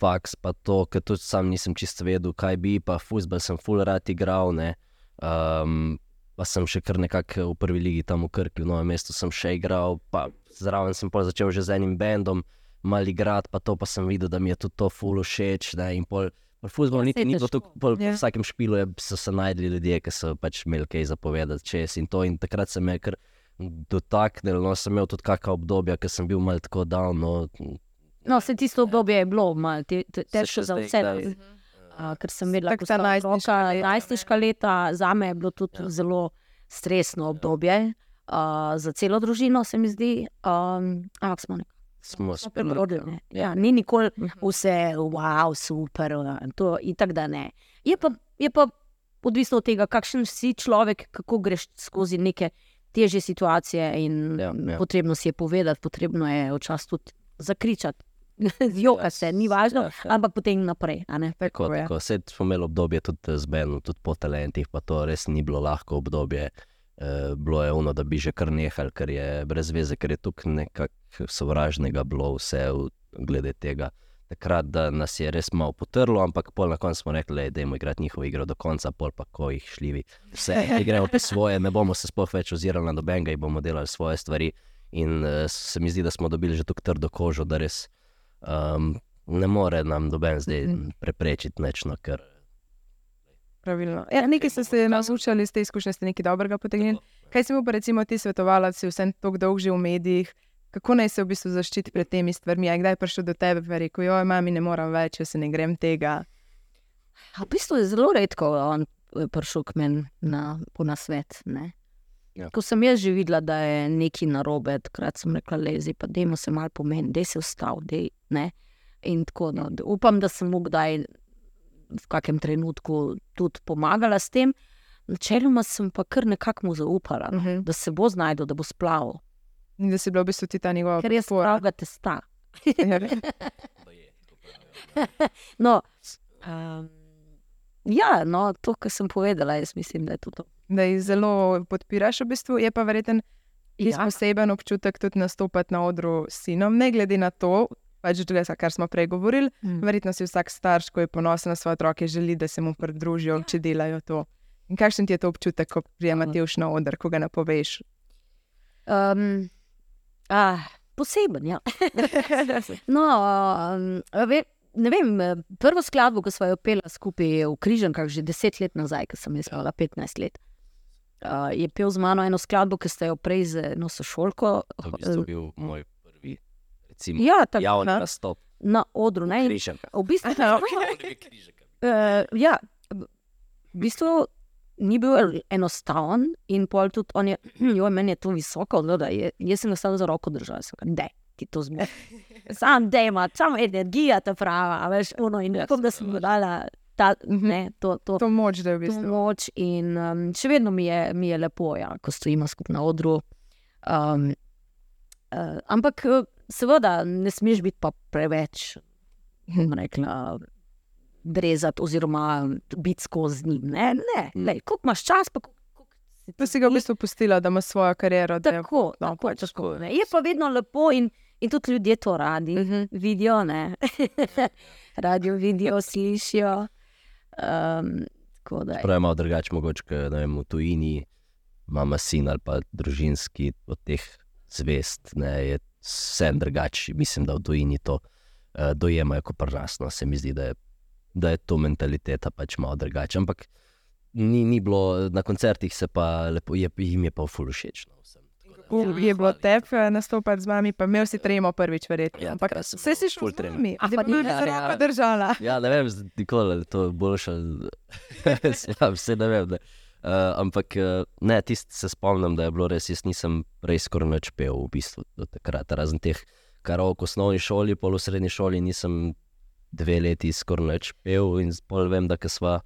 Speaker 3: faks, pa to, ker tudi sam nisem čisto vedel, kaj bi, pa fusbal sem full rad igral, ne. Um, pa sem še kar nekako v prvi ligi tam v Krki, v novem mestu sem še igral, pa zraven sem pol začel že z enim bendom mal igrati, pa to pa sem videl, da mi je tudi to full všeč, ne, in pol. Fuzbol
Speaker 2: Ja,
Speaker 3: niti
Speaker 2: saj
Speaker 3: ni bilo tako, pol,
Speaker 1: Ja.
Speaker 3: v vsakem špilu je, so se najdli ljudje, ki so pač imeli kaj zapovedati čez in to. In takrat se me je kar dotaknilo. No, sem imel tudi kakšna obdobja, ki sem bil malo tako down. No,
Speaker 2: No, se tisto obdobje je bilo malo te, te,
Speaker 3: Se
Speaker 2: težko za vse.
Speaker 3: kdaj-
Speaker 2: Uh, ker sem vedela,
Speaker 1: Tako
Speaker 2: da
Speaker 1: ta najstniška leta,
Speaker 2: najstniška leta za me je bilo tudi ja. zelo stresno obdobje, uh, za celo družino, se mi zdi. Um, ampak smo nekako
Speaker 3: smo
Speaker 2: prebrodili. ne. Ja, ni nikoli vse, wow, super, uh, to in tako da ne. Je pa, je pa odvisno od tega, kakšen si človek, kako greš skozi neke težje situacije. In
Speaker 3: Ja, ja.
Speaker 2: potrebno si je povedati, potrebno je včasih tudi zakričati. Zjoka se, ni važno,
Speaker 3: Ja, ja.
Speaker 2: ampak potem naprej.
Speaker 3: Tako,
Speaker 1: Tako je.
Speaker 3: tako. Sed smo imeli obdobje tudi z Benom, tudi po talentih, pa to res ni bilo lahko obdobje. E, bilo je ono, da bi že kar nehali, ker je brez veze, ker je tukaj nekako sovražnega bilo vse v, glede tega. Takrat, da nas je res malo potrlo, ampak pol na koncu smo rekli, da je igrati njihovo igro do konca, pol pa ko jih šljivi. Vse gremo po svoje, ne bomo se sploh več ozirali na dobenga in bomo delali svoje stvari. In uh, se mi zdi, da smo dobili že tako trdo kožo, da res um, ne more nam noben zdaj preprečiti nič, no, ker
Speaker 1: Pravilno. Ja, nekaj ste se naučili iz te izkušnje, ste nekaj dobrega potegnili. Kaj si mu pa recimo ti svetovala, si vsem tako dolgo že v medijih, kako naj se v bistvu zaščiti pred temi stvarmi? Je kdaj prišel do tebe in rekel, joj, mami, ne morem več, jaz se ne grem tega.
Speaker 2: A V bistvu je zelo redko on eh, prišel k meni na, po nasvet. ne.
Speaker 3: Ja.
Speaker 2: Ko sem jaz že videla, da je nekaj narobe, takrat sem rekla, lezi, pa dajmo se malo pomeni, da se ustavi. Dej, ne. In tako, no, da upam, da sem mu kdaj v kakem trenutku tudi pomagala s tem. Načeloma sem pa kar nekako mu zaupala, no,
Speaker 1: Uh -huh.
Speaker 2: da se bo znašel, da bo splaval,
Speaker 1: In da si bila v bistvu ti ta njegova
Speaker 2: ker je
Speaker 1: podpora.
Speaker 2: pravega testa. No, um, ja, no, to, kar sem povedala, jaz mislim, da je to. to.
Speaker 1: da jih zelo podpiraš, v bistvu je pa verjeten ja.
Speaker 2: Ja.
Speaker 1: poseben občutek tudi nastopati na odru s sinom, ne glede na to. Pač, glede, kar smo prej govorili,
Speaker 2: Mm.
Speaker 1: verjetno si vsak starš, ko je ponosen na svoje otroke, želi, da se mu pridružijo, ja. če delajo to. In kakšen ti je to občutek, ko prijemate už na oder, ko ga napoveš?
Speaker 2: Um, ah, poseben, ja. no, um, ve, ne vem, prvo skladbo, ki smo jo pela skupaj v Križankah, že deset let nazaj, ko sem jaz imela 15 let. Uh, je pel z mano eno skladbo, ki ste jo prej z eno sošolko
Speaker 3: to bistvu bil moj recimo,
Speaker 2: ja, tako,
Speaker 3: javni
Speaker 1: aha.
Speaker 3: nastop.
Speaker 2: na odru. Ne, in
Speaker 3: Križanka.
Speaker 2: v bistvu,
Speaker 3: Križanka.
Speaker 2: Uh, ja, v bistvu ni bil enostaven, in pol tudi on je, joj, meni je to visoko, no, da je, jaz sem samo za roko držal, sem rekel, da ti to zmeri. Sam da ima, samo energija ta prava, veš, ono in upam, da sem dala ta, ne, to, to,
Speaker 1: To moč, da je v
Speaker 2: to
Speaker 1: bistvu.
Speaker 2: moč. In um, še vedno mi je, mi je lepo, ja, ko stojimo skupaj na odru. Um, uh, ampak, seveda, ne smeš biti pa preveč, rekla, brezat oziroma biti skozi njim. Ne, ne,
Speaker 3: Mm.
Speaker 2: lej, koliko imaš čas, pa
Speaker 1: Pa si ga v bistvu pustila, da ima svojo kariero. da
Speaker 2: Tako,
Speaker 1: no,
Speaker 2: tako,
Speaker 1: pač
Speaker 2: tako, ne. Je pa vedno lepo in, in tudi ljudje to radi
Speaker 1: Mhm.
Speaker 2: vidijo, ne. radi vidijo, slišijo. Um, tako da,
Speaker 3: Prav je malo drugače, mogoče ne vem, v tujini, mama, sin ali pa družinski od teh zvest. Ne, je vse drugače. Mislim, da v tujini to uh, dojemajo kot prnasno. Se mi zdi, da je, da je to mentaliteta pač malo drugače. Ampak ni, ni bilo na koncertih, se pa lepo, je, jim je pa v fulu všeč. No, vsem. Tako da-
Speaker 1: Kako je bilo tebi nastopati z mami, pa imel si tremo prvič, verjetno.
Speaker 3: Ja,
Speaker 1: Ampak vse si šel
Speaker 3: ful
Speaker 1: z
Speaker 3: tremo.
Speaker 1: nami,
Speaker 2: A, pa ni,
Speaker 1: me
Speaker 2: ja,
Speaker 3: ja.
Speaker 1: držala.
Speaker 3: Ja, ne vem, nikoli to boljše. ali- ja, vse ne vem. Ne. Uh, ampak uh, ne, tisti se spomnim, da je bilo res, jaz nisem prej skoraj nič pel, v bistvu do takrat. Razen teh karaok v osnovni šoli, pol v srednji šoli nisem dve leti skoraj nič pel in pol vem, da sva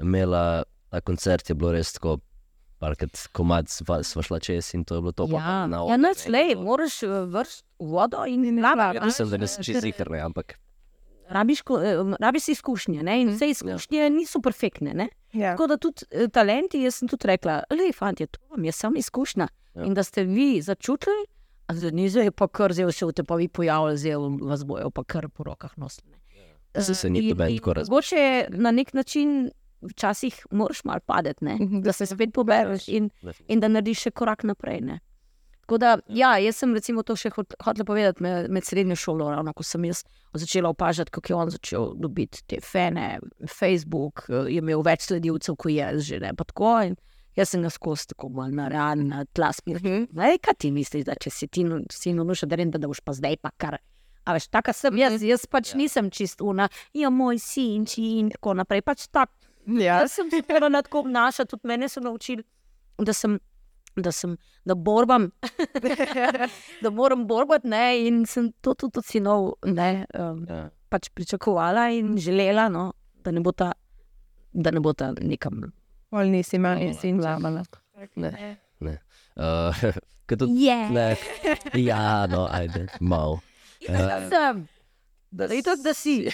Speaker 3: imela ta koncert, je bilo res tako. Parkrat komad sva, sva šla čez in to je bilo to. pa
Speaker 2: ja,
Speaker 3: na
Speaker 2: ja,
Speaker 3: ne,
Speaker 2: lej,
Speaker 3: to-
Speaker 2: moraš eh, vršiti vodo in.
Speaker 3: Ja, mislim, da nisem čez zihar, ne, ampak
Speaker 2: Rabiš, eh, rabiš izkušnje ne? in vse izkušnje niso perfektne. Ne?
Speaker 1: Ja.
Speaker 2: Tako da tudi eh, talenti, jaz sem tudi rekla, le, fanti, to vam je samo izkušnja.
Speaker 3: Ja.
Speaker 2: Ja. In da ste vi začutili, a zdaj ni zdaj pa kar zdaj se boste pa vi pojavili, zdaj vas bojo pa kar po rokah nosili. ne.
Speaker 3: Saj se ni
Speaker 2: In-
Speaker 3: noben
Speaker 2: in
Speaker 3: tako razmišljal.
Speaker 2: Mogoče na nek način včasih moraš malo padeti, ne?
Speaker 1: Mhm,
Speaker 2: da se spet pobereš in, in da narediš še korak naprej. Ne? Tako da, ja, jaz sem recimo to še hot- hotela povedati med, med srednjo šolo, ravno ko sem jaz začela opažati, kako je on začel dobiti te fene, Facebook, eh, je imel več sledilcev, kot jaz že ne. pa tako. In jaz sem ga skozi tako malo na realen na tla spiril. Kaj ti misliš, da če si ti nu- si nuša, da da boš pa zdaj pa kar. A veš, taka sem jaz, jaz pač
Speaker 3: Ja.
Speaker 2: nisem čist una, ja, moj sin, či in tako naprej. Pač tak,
Speaker 1: Ja.
Speaker 2: Jaz sem se morala tako obnašati, tudi mene so naučili, da sem. Da, sem, da borbam, da moram borbati, ne, in sem to tudi od sinov ne, um,
Speaker 3: Ja.
Speaker 2: pač pričakovala in želela, no, da ne bo ta, da ne bo ta nekam.
Speaker 1: Pol nisi mami
Speaker 3: Ja.
Speaker 1: sin zamala.
Speaker 3: Ne. Ne. Uh, tudi,
Speaker 2: Je,
Speaker 3: ne. Ja, no, ajde, malo.
Speaker 2: yeah. sem. Da, itak, da si.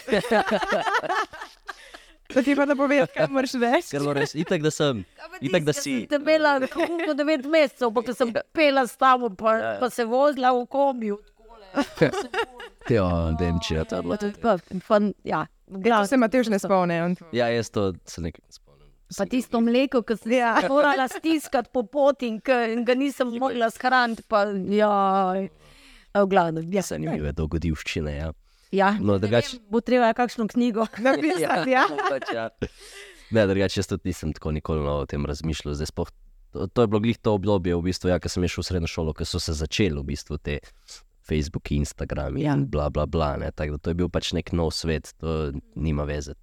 Speaker 1: Da ti pa da poveš, kaj moraš reči.
Speaker 3: Ker bo res, itak da sem. Itak, da si.
Speaker 2: Sem bila na devet mesecev, pa ko sem pela s tabo, pa,
Speaker 3: Ja.
Speaker 2: pa se vozila v kombiju.
Speaker 3: Ja, Demčija, to je bilo.
Speaker 2: Pa, pa, ja,
Speaker 1: To
Speaker 2: glas.
Speaker 1: se Matejš ne spomni. on to-
Speaker 3: Ja, jaz to se nekaj ne spomnim.
Speaker 2: Pa tisto mleko, ki sem
Speaker 1: Ja.
Speaker 2: morala stiskati po poti in ga nisem mogla shraniti. Pa, ja, v glavnem. Ja.
Speaker 3: Zanimive dogodivščine, ja.
Speaker 2: Ja,
Speaker 3: No,
Speaker 2: ne
Speaker 3: drugače-
Speaker 2: vem, bo treba kakšno knjigo.
Speaker 1: Napisati, ja.
Speaker 3: pač, ja. Ne, drugače, jaz tudi nisem tako nikoli no, o tem razmišljal. Zdaj, spoh, to, to je bilo glih to obdobje, v bistvu, ja, ko sem šel v srednjo šolo, ko so se začeli v bistvu te Facebook, Instagram
Speaker 2: Ja.
Speaker 3: in bla, bla, bla. Ne, tako da to je bil pač nek nov svet, to nima veze.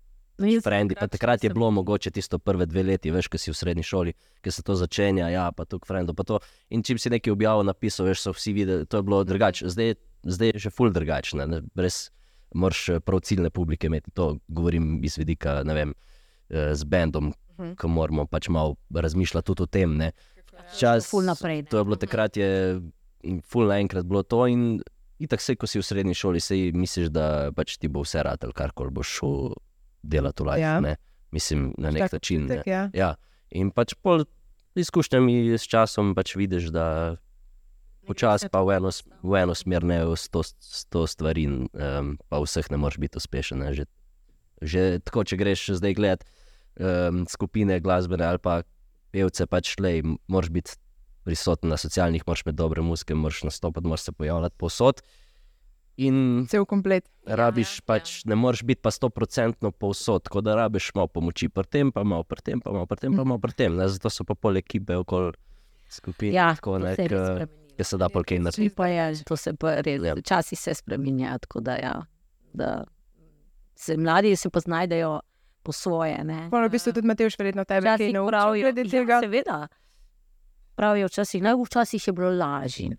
Speaker 2: No,
Speaker 3: Frendi, pa takrat je bilo mogoče tisto prve dve leti, veš, ko si v srednji šoli, ki se to začenja, ja, pa tu frendo, pa to. In čim si nekaj objavil, napisal, veš, so vsi videli, to je bilo drugače. Zdaj, zdaj je že ful drugačne, ne, brez, moraš eh, prav ciljne publike imeti. To govorim iz vidika, ne vem, eh, z bendom,
Speaker 1: Mhm.
Speaker 3: ko moramo pač malo razmišljati tudi o tem, ne. Čas,
Speaker 2: Ful naprej, ne.
Speaker 3: To je bilo takrat, je ful naenkrat bilo to in itak se, ko si v srednji šoli, sej misliš, da pač ti bo vse rad ali karkoli boš šel delati v life,
Speaker 1: Ja.
Speaker 3: ne. Mislim, na nek
Speaker 1: Tak-
Speaker 3: način. Ne.
Speaker 1: Tak, ja.
Speaker 3: Ja, in pač pol izkušnjami s časom pač vidiš, da počasi pa v eno, s- v eno smer ne v sto, sto stvari, um, pa vseh ne moreš biti uspešen. Ne. Že, že tako, če greš zdaj gledat um, skupine glasbene ali pa pevce, pač le, moraš biti prisoten na socialnih, moraš imeti dobre muzike, moraš nastopati, moraš se pojavljati povsod. In
Speaker 1: Cel komplet.
Speaker 3: rabiš
Speaker 2: ja,
Speaker 3: pač, ne moreš biti pa stoprocentno povsod, tako da rabiš malo pomoči pri tem, pa malo pri tem, pa malo pri tem, pa malo pri tem. Ne? Zato so pa pol ekipe okoli skupin.
Speaker 2: Ja,
Speaker 3: tako
Speaker 2: to
Speaker 3: ne,
Speaker 2: se
Speaker 3: da pol kaj
Speaker 2: To
Speaker 3: narediti.
Speaker 2: pa je, to se pa res,
Speaker 3: Ja.
Speaker 2: včasih se spremenja, tako da, ja, da se mladi se pa znajdejo po svoje. Ne?
Speaker 1: Pol v bistvu tudi Matejš verjetno tebe
Speaker 2: Včasih
Speaker 1: naučil
Speaker 2: pravijo,
Speaker 1: glede
Speaker 2: ja, seveda. Pravijo, včasih, ne, včasih je bilo lažje.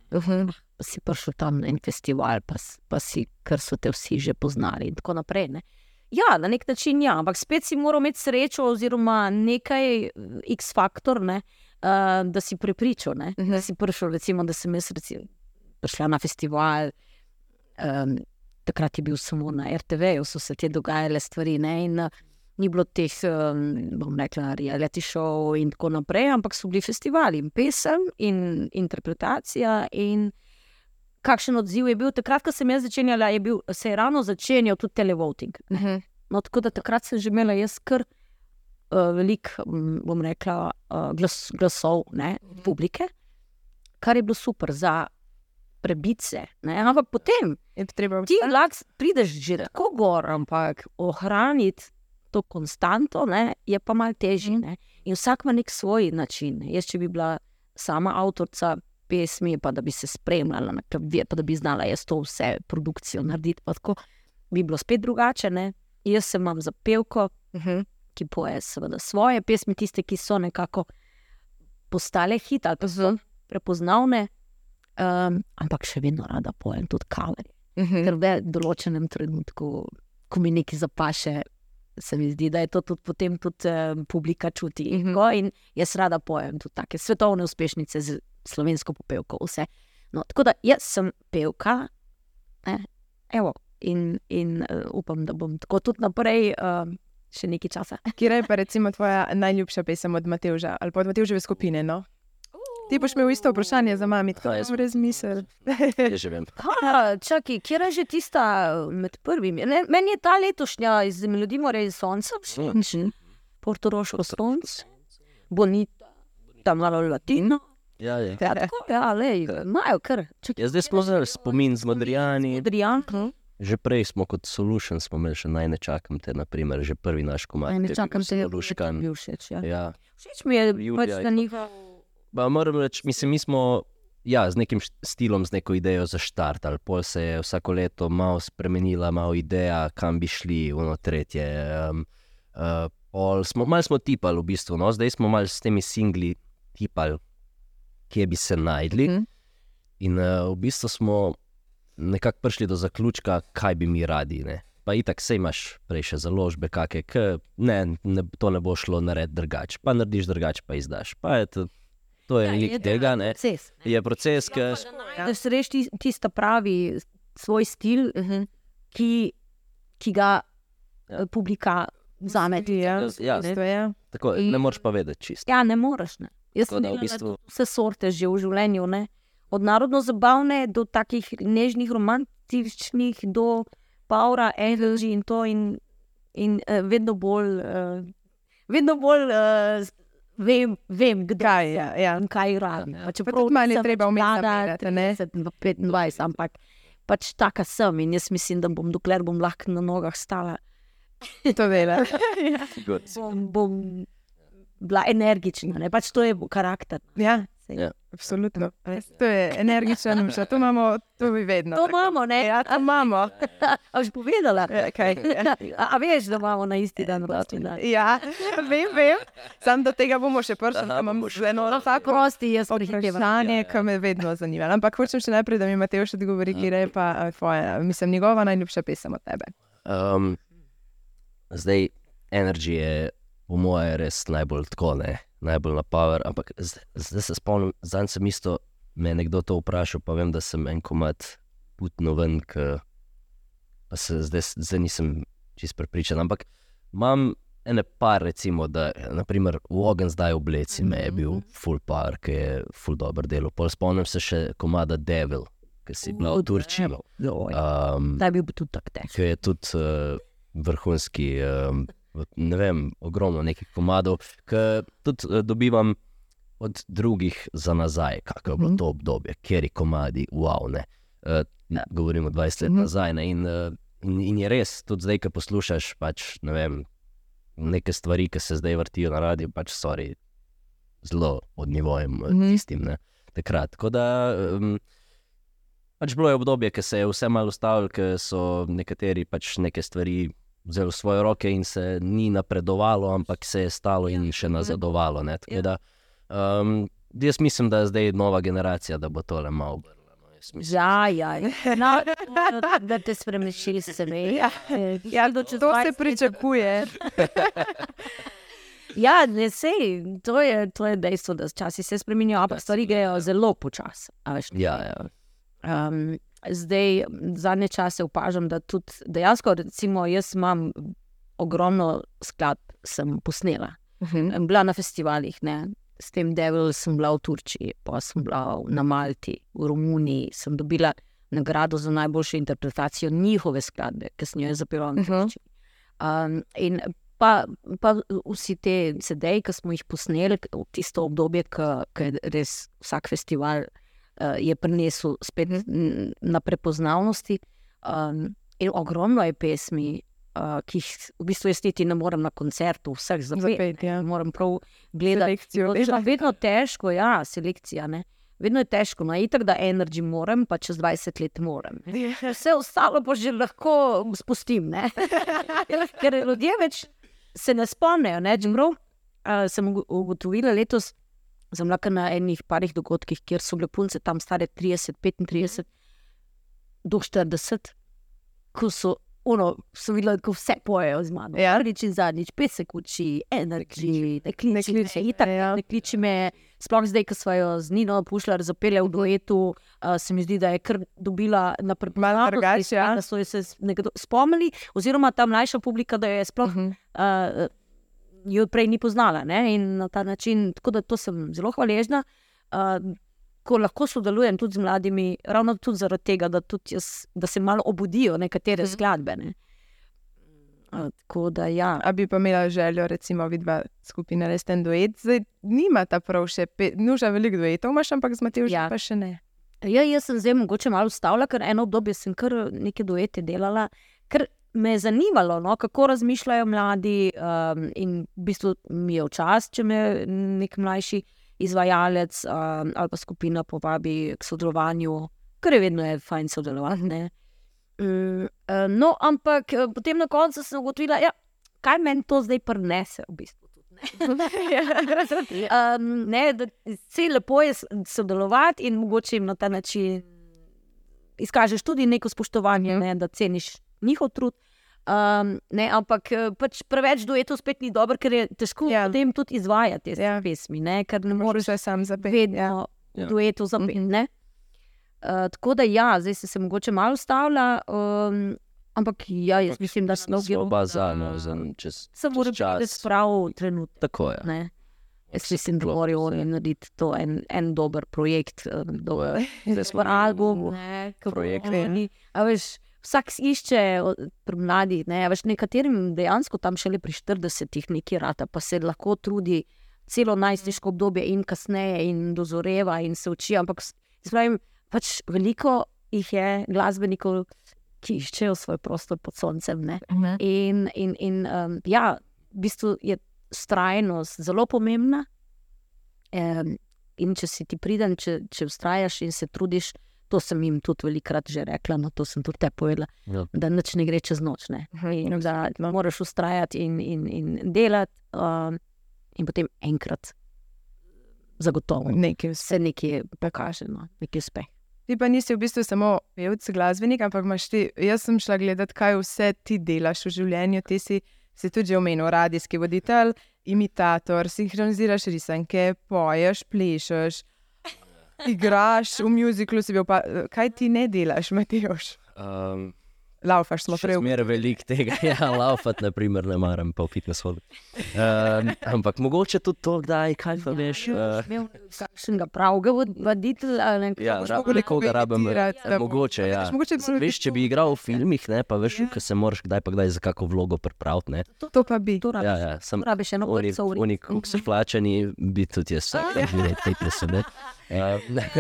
Speaker 2: Pa si prišel tam na en festival, pa, pa si, ker so te vsi že poznali in tako naprej. Ne. Ja, na nek način ja, ampak spet si moral imeti srečo, oziroma nekaj X-faktor, ne, uh, da si prepričal. Ne,
Speaker 1: Mhm.
Speaker 2: da si prišel, recimo, da sem jaz recimo, prišla na festival. Um, takrat je bil samo na RTV-ju, so se te dogajale stvari. Ne, in, uh, Ni bilo teh, um, bom rekla, reality show in tako naprej, ampak so bili festivali in pesem in interpretacija. In kakšen odziv je bil takrat, ko sem jaz začenjala, je bil, se je ravno začenjal tudi televoting.
Speaker 1: Mhm.
Speaker 2: No, tako da takrat sem že imela jaz kar uh, veliko, mm, bom rekla, uh, glas, glasov ne, publike, kar je bilo super za prebice. Ne. Ampak potem ti lahko prideš že tako gor, ampak ohraniti to konstanto ne, je pa malo težje. ne. In vsak ima nek svoj način. Jaz, če bi bila sama avtorica pesmi, pa da bi se spremljala na klavir, pa da bi znala jaz to vse produkcijo narediti, pa tako bi bilo spet drugače. Ne. Jaz se imam za pevko,
Speaker 1: Mhm.
Speaker 2: Ki poje seveda svoje pesmi, tiste, ki so nekako postale hit ali pa so prepoznavne, um, ampak še vedno rada pojem tudi kaver.
Speaker 1: Mhm.
Speaker 2: Ker v določenem trenutku, ko mi nekaj zapaše, se mi zdi, da je to tudi potem tudi eh, publika čuti.
Speaker 1: Mhm.
Speaker 2: Mm -hmm. In jaz rada pojem tudi take svetovne uspešnice z slovensko popevko. Vse. No, tako da jaz sem pevka, ne, evo, in, in uh, upam, da bom tako tudi naprej. Uh, Še nekaj časa.
Speaker 1: Kje je pa recimo tvoja najljubša pesem od Matevža ali pa od Matevževe skupine? No? Ti boš imel isto vprašanje za mami, tako da
Speaker 3: jaz-
Speaker 1: sem razmislil.
Speaker 3: Jaz že vem.
Speaker 2: Čakaj, kje je že tista med prvimi? Ne, meni je ta letošnja iz Melodije More in Sonca, všeč. Portoroško sonce, Bonita, tam malo latino.
Speaker 3: Ja, je.
Speaker 2: Ja, tako, ja, lej, imajo kar. Čakaj,
Speaker 3: Ja, zdaj smo zelo spomin z Modrijani.
Speaker 2: Adrian,
Speaker 3: Že prej smo kot Solution smo imeli še naj ne čakam te, naprimer, že prvi naš komad.
Speaker 2: Aj, ne čakam
Speaker 3: bil
Speaker 2: se, da bi bil všeč. Ja.
Speaker 3: Ja.
Speaker 2: Všeč mi je pač
Speaker 3: je
Speaker 2: na
Speaker 3: to.
Speaker 2: njihov.
Speaker 3: Pa moram reči, mislim, mi smo ja, z nekim stilom, z neko idejo za štart. Ali pol se je vsako leto malo spremenila, malo ideja, kam bi šli, ono tretje. Um, uh, pol smo, malo smo tipali, v bistvu, no? zdaj smo malo s temi singli tipali, kje bi se najdli.
Speaker 1: Mhm.
Speaker 3: In uh, v bistvu smo nekako prišli do zaključka, kaj bi mi radi. Ne? Pa itak se imaš prej še založbe, kakšne, ke ne, ne, to ne bo šlo narediti drugače. Pa narediš drugače, pa izdaš. Pa je to, to je velik tega, ne.
Speaker 2: Proces.
Speaker 3: Je proces, ki
Speaker 2: Da se reš tisto pravi svoj stil,
Speaker 1: Mhm.
Speaker 2: ki, ki ga eh, publika vzame.
Speaker 1: Ja,
Speaker 3: Ja.
Speaker 1: to je.
Speaker 3: tako, ne moreš pa vedeti čisto.
Speaker 2: Ja, ne moreš. Ne. Jaz
Speaker 3: Tako
Speaker 2: sem
Speaker 3: da v bistvu-
Speaker 2: vse sorte že v življenju. Ne. Od narodno zabavne do takih nežnih, romantičnih, do Paura, Energy in to. In, in uh, vedno bolj, uh, vedno bolj uh, vem, vem kdo
Speaker 1: Kaj,
Speaker 2: sem
Speaker 1: ja, ja.
Speaker 2: kaj rabim.
Speaker 3: Ja.
Speaker 2: Pa Čeprav
Speaker 1: malo je
Speaker 2: nisem
Speaker 1: treba nabirati, ne?
Speaker 2: 30, 25, ampak pač taka sem in jaz mislim, da bom, dokler bom lahko na nogah stala,
Speaker 1: To dela.
Speaker 2: bom, bom bila energična. Ne? Pač to je karakter.
Speaker 1: ja,
Speaker 2: Sej.
Speaker 3: Ja.
Speaker 1: absolutno. Res, To je energična nuša, to imamo, to bi vedno.
Speaker 2: To imamo, ne?
Speaker 1: Ja, to imamo.
Speaker 2: A boš povedala?
Speaker 1: Ja, kaj?
Speaker 2: A, a veš, da imamo na isti dan rojstni dan?
Speaker 1: Ja, vem, vem. Sam do tega bomo še prišli, ker imam
Speaker 3: še-
Speaker 1: eno tako
Speaker 2: Prosti, jaz prehitevam.
Speaker 1: vprašanje, ki me vedno zanima. Ampak hočem še najprej, da mi Mateo še odgovori, kje je pa eh, tvoja, mislim, njegova najljubša pesem od tebe.
Speaker 3: Um, zdaj, Energy je, po moje, res najbolj tako, ne, najbolj na power. Ampak zdaj, zdaj se spomnim, zadnjič sem isto me je nekdo to vprašal, pa vem, da sem en komat putno ven, k, pa se zdaj, zdaj nisem čist prepričan. Ampak imam ene par, recimo, da naprimer, v ogen zdaj obleci me je bil full power, ki je full dober delo. Pol spomnim se še komada Devil, ki si bila v Turčiji. Um,
Speaker 2: Da bi bil tudi tak težak.
Speaker 3: ki je tudi uh, vrhunski, um, ne vem, ogromno nekih komadov, ki tudi uh, dobivam od drugih za nazaj, kako je bilo
Speaker 1: Mhm.
Speaker 3: to obdobje, kjer je komadi, wow. Ne. Uh, govorimo 20 let
Speaker 1: Mhm.
Speaker 3: nazaj. Ne, in, uh, in, in je res, tudi zdaj, ko poslušaš pač, ne vem, neke stvari, ki se zdaj vrtijo na radiju, pač so zelo od nivojem
Speaker 1: Mhm.
Speaker 3: mhm. tistim. Ne, takrat. Tako da. Um, Pač bilo je obdobje, ki se je vse malo ustavilo, ker so nekateri pač neke stvari vzeli v svoje roke in se ni napredovalo, ampak se je stalo in še nazadovalo. ne. Tako Da, um, jaz mislim, da je zdaj nova generacija, da bo tole malo obrnila. no. Jaz Mislim,
Speaker 2: Ja, ja. No, da te spremeniš, se ve. Ja,
Speaker 1: Ja, to se pričakuje.
Speaker 2: Ja, ne sej, to je, to je dejstvo, da časi se spremenijo, ampak stvari grejo zelo počasi. a veš.
Speaker 3: ja, ja.
Speaker 2: Um, zdaj, zadnje čase opažam, da tudi dejansko, recimo, jaz imam ogromno skladb, sem posnela. Em, Bila na festivalih, ne. s tem Devil sem bila v Turčiji, pa sem bila na Malti, v Romuniji, sem dobila nagrado za najboljšo interpretacijo njihove skladbe, ki sem jo jaz zapela na
Speaker 1: Mhm.
Speaker 2: Turčiji. Um, in pa, pa vsi te sedaj, ki smo jih posneli, tisto obdobje, ki je res vsak festival uh, je prinesel spet na prepoznavnosti. Um, in ogromno je pesmi, uh, ki jih v bistvu jaz niti ne morem na koncertu vseh zapeti.
Speaker 1: Zapet, ja.
Speaker 2: Moram prav gledati.
Speaker 1: Selekcijo
Speaker 2: vedno težko, ja, selekcija. Ne? Vedno je težko, no, itak, da energy moram, pa čez 20 let moram. ne. Vse ostalo pa že lahko spustim. ne. Ker ljudje več se ne spomnijo. Ne? Čeprav uh, sem ugo- ugotovila letos, sem kar na enih parih dogodkih, kjer so bile punce tam stare 30, 35 do 40, ko so. Ono, sem videla, kako vse pojejo z mano.
Speaker 1: Ja.
Speaker 2: Prvič in zadnjič, pesek uči, energy, ne
Speaker 1: Ne
Speaker 2: kliči, ne
Speaker 1: kliči,
Speaker 2: kliči, itak,
Speaker 1: ja.
Speaker 2: ne kliči me. Sploh zdaj, ko smo jo z Nino Pušljar zapeli v duetu, uh, se mi zdi, da je kar dobila na prepoznavnosti,
Speaker 1: drugače, ja.
Speaker 2: da so jo se nekdo spomnili, oziroma ta mlajša publika, da jo je sploh
Speaker 1: Mhm.
Speaker 2: uh, jo prej ni poznala. Ne? In na ta način, tako da to sem zelo hvaležna. Uh, Ko lahko sodelujem tudi z mladimi, ravno tudi zaradi tega, da, tudi jaz, da se malo obudijo nekatere
Speaker 1: Mhm.
Speaker 2: skladbe. Ne. Uh, tako da, ja.
Speaker 1: A bi pa imela željo, recimo, vidva skupaj narediti en duet. Zdaj nimata prav še, nuža veliko duetov, imaš, ampak z Matejem
Speaker 2: Ja.
Speaker 1: pa še ne.
Speaker 2: Ja, jaz sem zdaj mogoče malo ustavila, ker eno obdobje sem kar neke duete delala, ker me je zanimalo, no, kako razmišljajo mladi. Um, in v bistvu mi je včasih, če me nek mlajši izvajalec um, ali pa skupina povabi k sodelovanju, ker je vedno je fajn sodelovati. ne. Mm, eh, no, ampak eh, potem na koncu sem ugotovila, ja, kaj meni to zdaj prinese. V bistvu. Um, ne, da se lepo je sodelovati in mogoče jim na ta način izkažeš tudi neko spoštovanje, ne, da ceniš njihov trud. Um, ne, ampak eh, pač preveč duetov spet ni dobro, ker je težko
Speaker 1: Ja.
Speaker 2: ja. potem tudi izvajati te
Speaker 1: Ja.
Speaker 2: ja. pesmi, ne, ker ne moreš
Speaker 1: vse sam zapeti.
Speaker 2: vedno
Speaker 1: Ja.
Speaker 2: ja. Duetov zapeti. Uh, tako da ja, zdaj se, se mogoče malo ustavlja. Um, Ampak ja, jaz mislim, da smo
Speaker 3: Smo oba za, no, za čez,
Speaker 2: Se mora
Speaker 3: čez čas.
Speaker 2: biti prav trenutek.
Speaker 3: Tako je.
Speaker 2: Ne? Jaz mislim, da morajo oni narediti to en, en dober projekt, eh, dober album.
Speaker 3: Projekt,
Speaker 2: oni- a veš, Vsak išče pri mladih, ne, a veš, nekaterim dejansko tam šele pri 40-ih nekaj rata, pa se lahko trudi celo najstniško obdobje in kasneje in dozoreva in se uči. Ampak s- jaz pravim, pač veliko jih je glasbenikov, ki iščejo svoj prostor pod soncem. Ne. In, in, in um, ja, v bistvu je strajnost zelo pomembna. Um, in če si ti priden, če, če vztrajaš in se trudiš, to sem jim tudi velikrat že rekla, no to sem tudi te povedala,
Speaker 3: Ja.
Speaker 2: da nič ne gre čez noč. Ne. In da moraš ustrajati in, in, in delati, um, in potem enkrat, zagotovo,
Speaker 1: Nekaj
Speaker 2: se nekaj pokaže, no, nekaj uspe.
Speaker 1: Ti pa nisi v bistvu samo pevec, glasbenik, ampak imaš ti. Jaz sem šla gledati, kaj vse ti delaš v življenju. Ti si, si tudi že omenil, radijski voditelj, imitator, sinhroniziraš risanke, poješ, plešeš, igraš v muziklu. si bil Pa, kaj ti ne delaš, Matejoš?
Speaker 3: Um,
Speaker 1: Laufaš smo prej.
Speaker 3: Zmeraj veliko tega, ja, laufati, naprimer, ne maram, pa v fitness hodu. Um, ampak mogoče tudi to, kdaj, kaj pa veš. Uh,
Speaker 2: Imel kakšnega pravega vod- voditelja
Speaker 3: ja, rabim nekoga, rabim.
Speaker 1: komentirati, da bo-
Speaker 3: Mogoče, ja.
Speaker 1: Mogoče bi
Speaker 3: Veš, če bi igral v filmih, ne, pa veš, ja. se moraš kdaj pa kdaj za kako vlogo pripraviti. Ne.
Speaker 1: to pa bi.
Speaker 2: To rabiš,
Speaker 3: Ja, ja, sem,
Speaker 2: rabiš eno
Speaker 3: Oni,
Speaker 2: vrsto ur.
Speaker 3: oni, ko so plačani, bi tudi jaz vsak dan videl ne.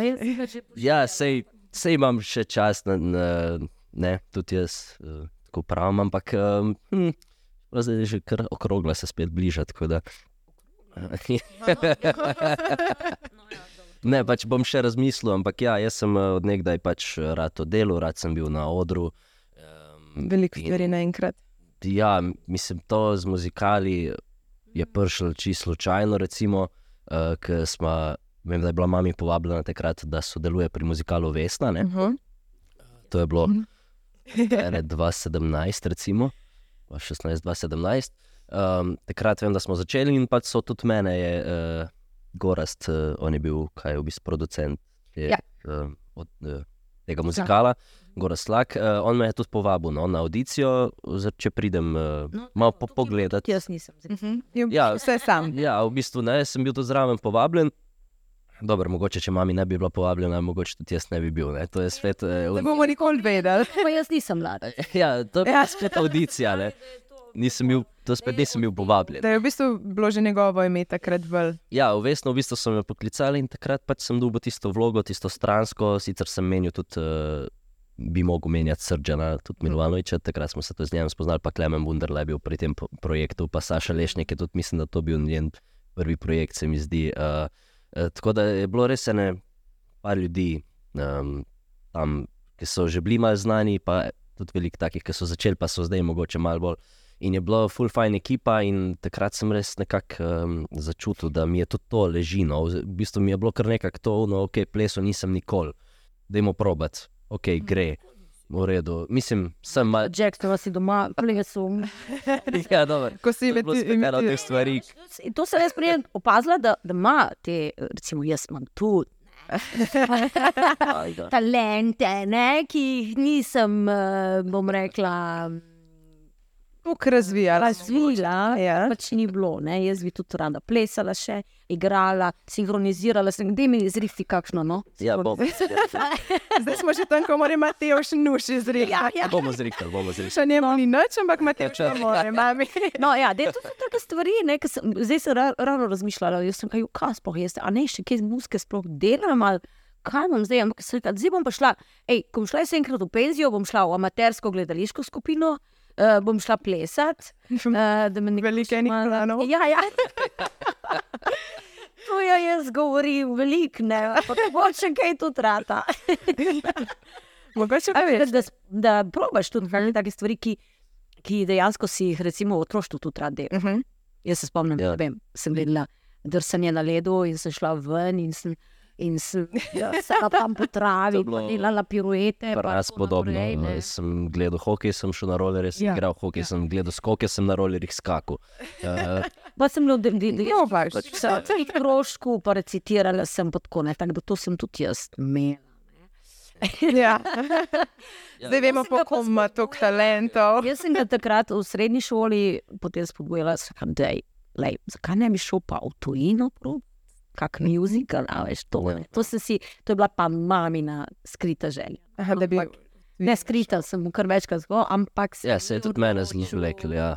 Speaker 2: Jaz sem ga že
Speaker 3: Ja, sej, sej imam še čas, na, na, ne, tudi jaz uh, tako pravim, ampak um, hm, zdaj je že kar okrogla se spet bliža. Da, ne, pač bom še razmislil, ampak ja, jaz sem eh, od nekdaj pač rad to delo, rad sem bil na odru. Um,
Speaker 1: Veliko stvari naenkrat.
Speaker 3: Ja, mislim, to z muzikali je prišlo čisto slučajno. Recimo, uh, ker smo vem, da je bila mami povabljena takrat, da sodeluje pri muzikalu Vesna. Ne?
Speaker 1: Uh -huh.
Speaker 3: To je bilo ene 2017, recimo, pa 16, 2017. Um, takrat vem, da smo začeli in pač so tudi mene, je uh, Gorast, uh, on je bil, kaj je v bistvu producent je,
Speaker 2: Ja.
Speaker 3: uh, od, uh, tega muzikala, Gorast Lak. Uh, on me je tudi povabil no, na audicijo, če pridem uh,
Speaker 2: No,
Speaker 3: malo po, pogledati.
Speaker 2: Jaz nisem.
Speaker 1: Uh -huh. Ja,
Speaker 3: Ja.
Speaker 1: vse sam.
Speaker 3: Ja, v bistvu ne, sem bil tudi zraven povabljen. Dobro, mogoče, če mami ne bi bila povabljena, mogoče tudi jaz ne bi bil. Ne? To je svet. Eh,
Speaker 1: Ne bomo nikoli vedeli.
Speaker 2: Pa jaz nisem mlada.
Speaker 3: ja, to je
Speaker 1: Ja.
Speaker 3: spet audicija. Ne? Nisem bil, to spet nisem bil povabljen.
Speaker 1: Da je v bistvu bilo že njegovo ime takrat bolj.
Speaker 3: Ja, vestno v bistvu so me poklicali in takrat pač sem dobil tisto vlogo, tisto stransko. Sicer sem menil tudi, uh, bi mogel menjati Srdžana, tudi Milovanoviča, takrat smo se to z njim spoznali, pa Klemen Bunderle je bil pri tem projektu, pa Saša Lešnik je tudi, mislim, da to bil njen prvi projekt, se mi zdi. Uh, tako da je bilo res ene par ljudi um, tam, ki so že bili malo znani, pa tudi veliko takih, ki so začeli, pa so zdaj mogoče malo bolj. In je bila full fajn ekipa, in takrat sem res nekako um, začutil, da mi je tudi to ležino. V bistvu mi je bilo kar nekako to, no, ok, pleso nisem nikoli, dajmo probat, ok, gre, v redu. Mislim, sem mal...
Speaker 2: Jack, to si doma, plesom.
Speaker 3: ja, dobro.
Speaker 1: Ko si
Speaker 3: spet ena od teh stvari.
Speaker 2: To sem jaz prej opazila, da, da ima te, recimo, jaz imam.
Speaker 3: Ajde.
Speaker 2: Talente, ne, ki jih nisem, eh, bom rekla,
Speaker 1: Kako razvijala.
Speaker 2: razvila.
Speaker 1: Ja.
Speaker 2: Pač ni bilo, ne. jaz bi tudi rada plesala, še igrala, sinhronizirala, sem da mi izrihti kakšno. No?
Speaker 3: Ja, bom,
Speaker 1: Zdaj smo že tam, ko mora Mateo še nuš izriti.
Speaker 2: Ja, ja.
Speaker 3: bomo zrikali, bomo zrikali.
Speaker 1: Še njemu ni nič, ampak Mateo še mora, mami.
Speaker 2: No, ja, dej, to so take stvari, ne, sem, zdaj sem ra, ravno razmišljala, jaz sem kaj, kaj sploh jaz, a ne še kje z muske sploh delam, ali kaj imam zdaj, ampak rekla, zdaj bom pa šla, ej, ko bom šla jaz enkrat v penzijo, bom šla v amatersko gledališko skupino, uh, bom šla plesati, uh, da me nekaj
Speaker 1: Veliko enih planov.
Speaker 2: Ja, ja. To ja jaz govorim veliko, ne, pa mogoče kaj tu trata.
Speaker 1: Mogoče pa
Speaker 2: veš, da, da probaš tudi mm. take stvari, ki, ki dejansko si jih recimo v otroštvu tudi rad delaš.
Speaker 1: Uh -huh.
Speaker 2: Jaz se spomnim,
Speaker 3: Ja.
Speaker 2: da ja. sem gledala drsanje na ledu in sem šla ven in sem. In sem ja, se tam po
Speaker 3: To
Speaker 2: travi, delala piruete. pa
Speaker 3: Raz podobno.
Speaker 2: naprej, ne.
Speaker 3: Sem gledal hokej, sem šel na rolerje, sem
Speaker 2: Ja,
Speaker 3: ja. igral hokej, ja. sem gledal skoke, sem na rolerjih skakal. Uh,
Speaker 2: Pa sem bila v delu,
Speaker 1: No, pač.
Speaker 2: v krožku, pa recitirala sem pa tako, ne, tako da to sem tudi jaz imela.
Speaker 1: Ja. Zdaj vemo,
Speaker 2: To sem
Speaker 1: koliko ima toliko talentov.
Speaker 2: Jaz sem ga takrat v srednji šoli potem spodbujala, da je, zakaj ne bi šel pa v tujino, prav? Kak muzikal, a veš to.
Speaker 3: Ja.
Speaker 2: To, sem si, to je bila pa mamina skrita želja.
Speaker 1: Aha, da bi...
Speaker 2: Ne skrita, sem kar večkrat zgo, ampak sem
Speaker 3: ja, se je tudi mene zelo vlekel, ja.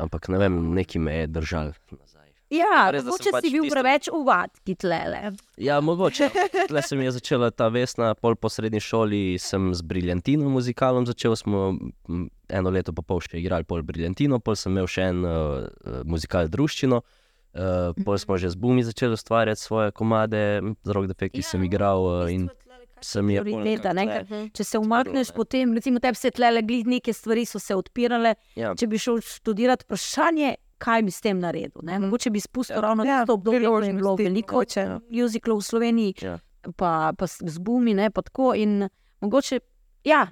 Speaker 3: Ampak ne vem, neki me je držal nazaj.
Speaker 2: Ja,
Speaker 3: Res, sem
Speaker 2: mogoče
Speaker 3: pač
Speaker 2: si bil
Speaker 3: tisto-
Speaker 2: preveč uvatki tlele.
Speaker 3: Ja, mogoče. Tle se mi je začela ta vesna, pol po srednji šoli sem z Briljantino muzikalom začel, smo eno leto pa pol še igrali pol Briljantino, pol sem imel še en uh, muzikal druščino. Uh, pol smo že z Bumi začeli ustvarjati svoje komade, z rock defekti ja, sem igral uh, in se mi je
Speaker 2: Prioriteta, ne, ker Če se umakneš,
Speaker 3: ne.
Speaker 2: potem, recimo, tebi se tlele glih neke stvari so se odpirale.
Speaker 3: Ja.
Speaker 2: Če bi šel študirati, vprašanje, kaj bi s tem naredil. Ne? Mogoče bi spustil ja. ravno
Speaker 1: Ja,
Speaker 2: tisto obdobje, ko je bilo veliko
Speaker 1: mogoče.
Speaker 2: muziklov v Sloveniji,
Speaker 3: Ja.
Speaker 2: pa, pa z Bumi, ne, pa tako. In mogoče, ja,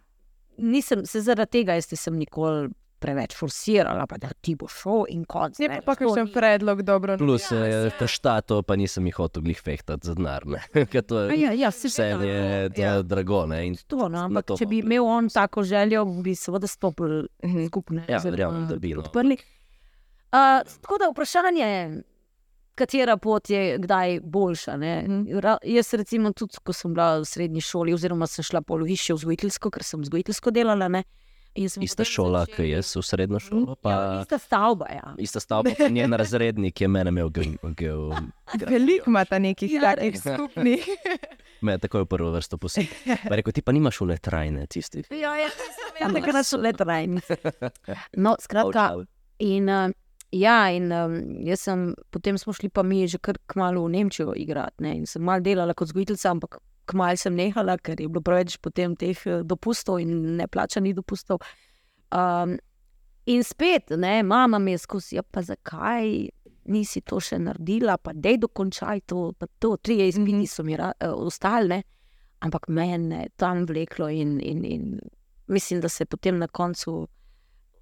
Speaker 2: nisem se zaradi tega, jaz nisem nikoli preveč forsirala, pa da ti bo šel in konc.
Speaker 1: Je
Speaker 2: ne.
Speaker 1: pa kakšen
Speaker 2: ni-
Speaker 1: predlog dobro.
Speaker 3: Plus ja, ta štato, pa nisem jih hotel glih fehtati za denar. ne. Ker to
Speaker 2: A
Speaker 3: je
Speaker 2: Ja, ja, se
Speaker 3: vse je to
Speaker 1: Ja.
Speaker 3: je drago. Ne? In
Speaker 2: To, no, ampak
Speaker 3: to
Speaker 2: če bi imel on tako željo, bi seveda stopili skupaj.
Speaker 3: Ja, verjamem, da bi, no.
Speaker 2: Odprli. Uh, tako da vprašanje, katera pot je kdaj boljša. ne.
Speaker 1: Mhm.
Speaker 2: Ra, jaz, recimo, tudi ko sem bila v srednji šoli, oziroma sem šla pol višje vzgojiteljsko, ker sem vzgojiteljsko delala. Ne,
Speaker 3: ista šola, ki jaz v srednjo šolo. Pa...
Speaker 2: Ja, ista stavba. Ja.
Speaker 3: Ista stavba, njen razrednik je mene imel, ge, ge,
Speaker 1: Veliko imata nekih
Speaker 2: Ja,
Speaker 1: takih skupnih.
Speaker 3: me je takoj v prvo vrsto posil. Pa rekel, ti pa nimaš une trajne, tisti.
Speaker 2: Ja, ja, ja, takrat so le trajni. No, skratka, in, uh, ja, in um, jaz sem, potem smo šli pa mi že kar kmalo v Nemčijo igrati. Ne, in sem malo delala kot vzgojiteljica, ampak kmalo sem nehala, ker je bilo preveč potem teh eh, dopustov in neplačanih dopustov. Um, in spet, ne, mama mi je skozi, ja, pa zakaj nisi to še naredila, pa dej dokončaj to, pa to, tri izpiti so mi ra- eh, ostali, ne. ampak mene je tam vleklo in, in, in mislim, da se je potem na koncu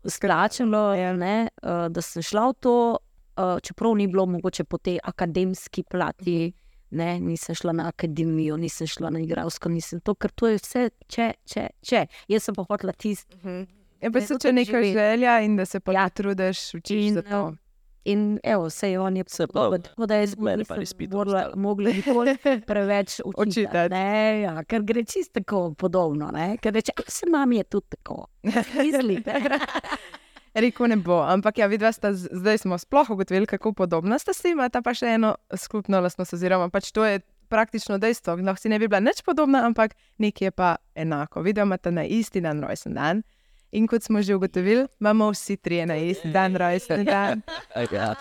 Speaker 2: skračilo, ne, eh, da sem šla v to, eh, čeprav ni bilo mogoče po tej akademski plati. Ne, nisem šla na akademijo, nisem šla na igralsko, nisem to, ker to je vse, če, če, če. Jaz sem pa hotela tisto.
Speaker 1: Je pa
Speaker 2: Ne,
Speaker 1: se če neka
Speaker 2: živi.
Speaker 1: želja in da se pa
Speaker 2: Ja.
Speaker 1: ja. trudiš učiš
Speaker 2: In,
Speaker 1: za to.
Speaker 2: eh, In evo, vse je on je podoben.
Speaker 3: pa,
Speaker 2: Tako da jaz
Speaker 3: mene pa
Speaker 2: nisem
Speaker 3: izpitov
Speaker 2: morala- mogla nikoli preveč učiti. Ne, ja, ker gre čisto tako podobno. Ne? Ker reče, a se mami je tudi tako. Mislite.
Speaker 1: Reko ne bo, ampak ja, vidva sta, zdaj smo sploh ugotovili, kako podobna sta si, imata pa še eno skupno lastnost, oziroma pač to je praktično dejstvo. Lahko si ne bi bila nič podobna, ampak nekaj je pa enako. Vidva imata na isti dan rojsten dan. In kot smo že ugotovili, imamo vsi trije na isti dan rojsten dan.
Speaker 3: Ja,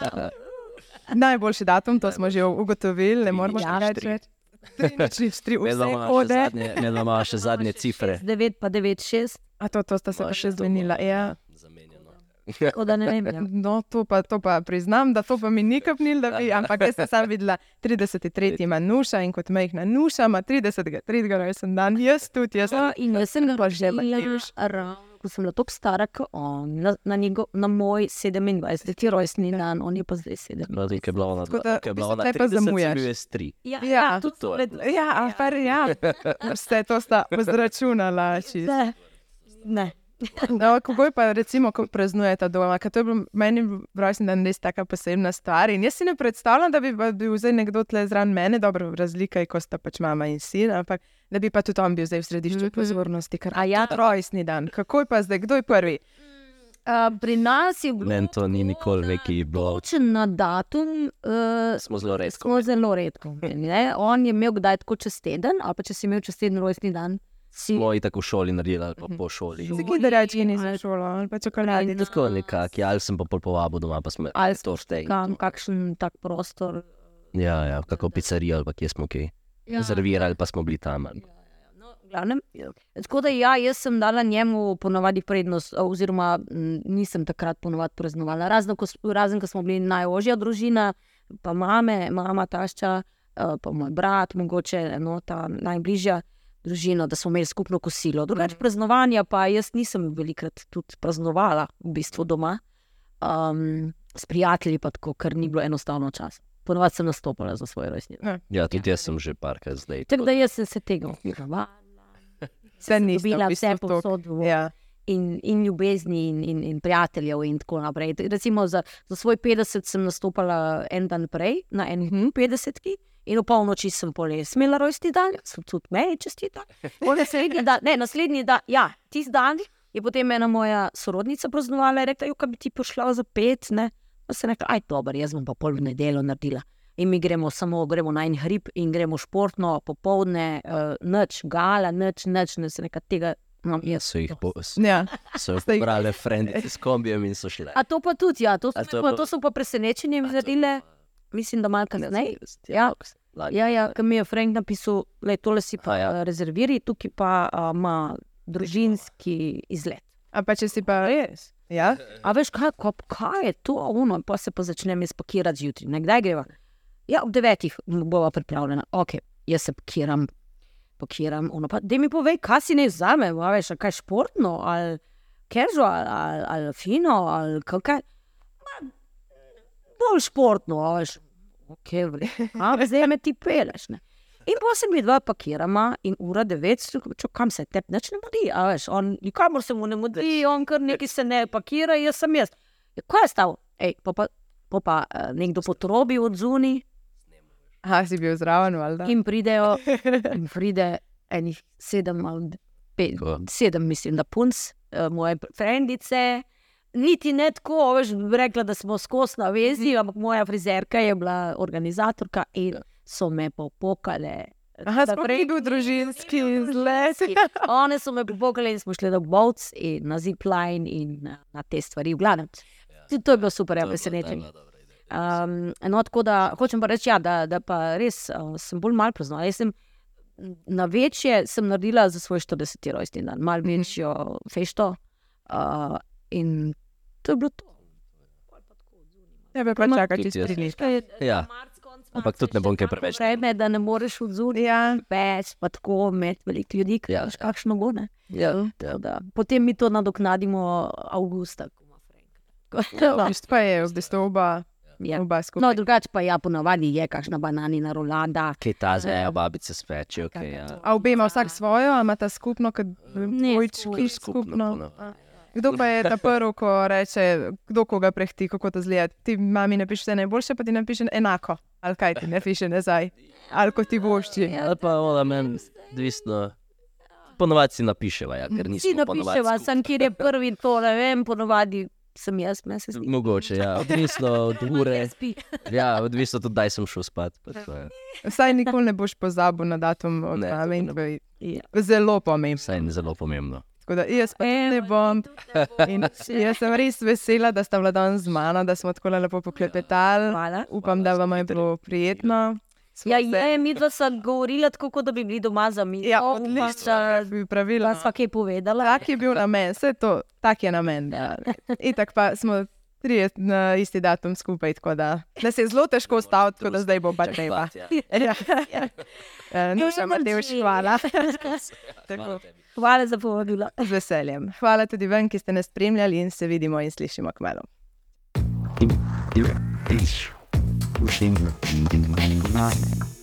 Speaker 1: Najboljši datum, to smo že ugotovili, ne moremo
Speaker 2: Ja,
Speaker 1: še več. Tri, nič, tri,
Speaker 3: Med
Speaker 1: vse
Speaker 3: vama še
Speaker 1: hode.
Speaker 3: zadnje, med vama še zadnje cifre.
Speaker 2: 9 pa 9, 6.
Speaker 1: A to, to sta se pa še zmenila. Ja.
Speaker 2: Tako da ne vem. Ja.
Speaker 1: No, to pa, to pa priznam, da to pa mi ni kapnil, da bi, ampak jaz sem sam videla 33. ima nuša in kot majhna nuša ima 30. 3. rojsten dan, jaz tudi, jaz
Speaker 2: Ja, In jaz sem ga
Speaker 1: Pa že
Speaker 2: ravno, ko sem bila tako stara, kot on, na, na, njego, na moj 27. rojstni dan, on je pa zdaj 7.
Speaker 3: No, ti, ki je bila ona,
Speaker 1: Tako da, zdaj pa
Speaker 3: 30,
Speaker 1: zamujaš.
Speaker 3: tri.
Speaker 2: Ja,
Speaker 1: Ja,
Speaker 2: tudi
Speaker 3: to to.
Speaker 1: Ja, ampak ja, vse to sta izračunala. čisto.
Speaker 2: ne. ne.
Speaker 1: No, kako je pa, recimo, ko praznujete doma? Ker to je bil meni rojsten dan res taka posebna stvar. In jaz si ne predstavljam, da bi pa bil zdaj nekdo tle zraven mene, dobro, razlika je, ko sta pač mama in sin, ampak da bi pa tudi on bil zdaj v središču pozornosti. Ker
Speaker 2: A ja,
Speaker 1: rojstni dan, kako je pa zdaj, kdo je prvi?
Speaker 2: Uh, pri nas je bilo
Speaker 3: Meni to ni nikoli veki bilo.
Speaker 2: točen na datum, uh,
Speaker 3: Smo zelo redko.
Speaker 2: smo zelo redko. Ne? On je imel kdaj tako čez teden, ali pa če si imel čez teden rojstni dan, si
Speaker 3: Smo jih tako v šoli naredili, ali pa po šoli.
Speaker 1: Si kiderjači nisem šola, ali pa čokoladi.
Speaker 3: Tako nekako, ja, ali sem pa pol povabil doma, pa smo
Speaker 2: Ali
Speaker 3: to štej.
Speaker 2: kam, kakšen tak prostor.
Speaker 3: Ja, ja, kako pizzerija ali pa kje smo kaj.
Speaker 2: Ja.
Speaker 3: Rezervirali pa smo bili tam. ali-
Speaker 2: No, v glavnem, tako da ja, jaz sem dala njemu ponovadi prednost, oziroma nisem takrat ponovadi praznovala. Razen ko, razen, ko smo bili najožja družina, pa mame, mama, tašča, eh, pa moj brat, mogoče no, ta najbližja družino, da smo imeli skupno kosilo. Drugače praznovanja pa jaz nisem velikrat tudi praznovala, v bistvu doma. Um, s prijatelji pa tako, ker ni bilo enostavno časa. Ponovadi sem nastopala za svoje rojstnine.
Speaker 3: Ja, tudi ja. jaz sem že parkrat zdaj.
Speaker 2: Tako da jaz sem se tega odpihala.
Speaker 1: Vse nisem bila,
Speaker 2: vse povsod.
Speaker 1: Ja.
Speaker 2: In, in ljubezni, in, in, in prijateljev, in tako naprej. Recimo za, za svoj 50 sem nastopala en dan prej, na
Speaker 1: enem
Speaker 2: 50-ki, in v polnoči sem polje smela rojsti dan, sem tudi meni čestitala. Naslednji dan, ne, naslednji dan, ja, tisti dan je potem ena moja sorodnica praznovala in rekla: "Jo, kaj bi ti pošla za pet? Ne? Pa sem rekla: aj, dobro, jaz bom pa pol v nedeljo naredila. In mi gremo samo gremo na en hrib in gremo športno, popovdne, uh, noč, gala, noč, noč, ne se nekaj tega. No, jaz.
Speaker 3: So jih, po, s-
Speaker 1: Ja.
Speaker 3: so jih
Speaker 1: Zdaj-
Speaker 3: brali frendice s kombijem in so šle.
Speaker 2: A to pa tudi, ja, to, so,
Speaker 3: to
Speaker 2: pa, to so pa presenečenje naredile, mislim, da malo kasneje. Ja.
Speaker 3: Lani.
Speaker 2: Ja, ja, ki mi je Frank napisal, da tole si pa
Speaker 3: ja.
Speaker 2: ja. rezerviri, tukaj pa a, ima družinski izlet.
Speaker 1: A pa če si pa res. Ja?
Speaker 2: A veš, kaj, kaj, kaj je to, ono, pa se pa začnem jaz pakirati zjutraj. Ne, Kdaj greva? Ja, ob devetih bova pripravljena. Ok, jaz se pakiram, pakiram. Ono, pa, da mi povej, kaj si ne vzame, a veš, a kaj športno, ali casual, ali, ali fino, ali kaj. Bolj športno, a veš. Ok, vre. a zdaj me ti peleš. Ne? In pa se mi dva pakirama in ura devet, če kam se te neč ne mudi, a veš, on nikamor se mu ne mudi, on kar nekaj se ne pakira, jaz sem jaz. Ja, kaj je stav? Ej, pa pa, pa, pa eh, nekdo potrobi od zuni
Speaker 1: Aha, si bil zraven, valjda.
Speaker 2: in pridejo, in pride enih sedem ali pet, sedem, mislim, da punc, eh, moje frendice. Niti ne tako, veš, rekla, da smo skozi na vezi, ampak moja frizerka je bila organizatorka in so me popokale.
Speaker 1: Aha, sploh
Speaker 2: prej-
Speaker 1: ni bil družinski izlet.
Speaker 2: One so me popokale in smo šli na Bovc in na Zipline in na, te stvari. V glavnem, Tudi to je bilo super, ja, presenečenje. Um, no, tako da hočem pa reči, ja, da, da pa res uh, sem bolj malo praznovala. Jaz sem na večje sem naredila za svoj 40. rojstni dan, malo
Speaker 1: Mhm.
Speaker 2: večjo fešto uh, in to je bilo to.
Speaker 1: Ja, pa čakaj tri leta.
Speaker 3: Ja. Ampak tudi ne bom kaj preveč
Speaker 2: Vreme, da ne moreš odzoriti.
Speaker 1: Ja,
Speaker 2: Več, pa tako med veliko ljudi,
Speaker 3: Ja,
Speaker 2: ja, kakšno bo. Ne?
Speaker 3: Ja,
Speaker 2: Da, potem mi to nadoknadimo avgusta. Frank.
Speaker 3: Ja,
Speaker 1: pa je v bistvu oba,
Speaker 2: ja.
Speaker 1: oba
Speaker 2: No, drugače pa ja, ponavadi je kakšna bananina rolada.
Speaker 3: Kaj ta zveja, babice speče, ok. Ja.
Speaker 1: A obe ima vsak svojo, a ima ta skupno, kot
Speaker 2: Ne,
Speaker 1: dvojčki
Speaker 2: skupaj.
Speaker 1: skupno. Kdo pa je ta prvi, ko reče, kdo koga prehti, kako to zgleda? Ti mami napiše vse najboljše, pa ti napiše enako. Ali kaj ti ne piše nazaj, ali kot ti vošči.
Speaker 3: Ali pa ona meni, odvisno. Ponovadi si napiševa, ja, ker nismo ponovadi
Speaker 2: napiševa, sem kjer je prvi, to ne vem, ponovadi sem jaz, meni se zdi.
Speaker 3: Mogoče, ja, odvisno od ure. Ja, odvisno tudi, kdaj sem šel spat.
Speaker 1: Vsaj nikoli ne boš pozabil na datum od
Speaker 3: Ne,
Speaker 1: mame.
Speaker 2: Ja.
Speaker 1: Zelo pomembno.
Speaker 3: Vsaj zelo pomembno.
Speaker 1: Tako da jaz pa tudi ne bom. In jaz sem res vesela, da sta bila danes z mano, da smo tako lepo poklepetali.
Speaker 2: Hvala.
Speaker 1: Upam, da vam je bilo prijetno. Smo
Speaker 2: Ja,
Speaker 1: se-
Speaker 2: je, mi dva sva govorila tako, kot da bi bili doma za mi.
Speaker 1: ja, odlično. Bi pravila.
Speaker 2: Sva kaj povedala.
Speaker 1: Tak je bil namen, vse to, tak je namen. Da. Itak pa smo trije na isti datum skupaj, tako da, da se je zelo težko ustaviti, tako da zdaj bo pa treba.
Speaker 3: Ja.
Speaker 1: Ja, ja. Eh, No, še Matevš, hvala. Tako,
Speaker 2: Hvala za povabilo.
Speaker 1: z veseljem. Hvala tudi vam, ki ste nas spremljali in se vidimo in slišimo kmalo.
Speaker 4: Pushing in my mind.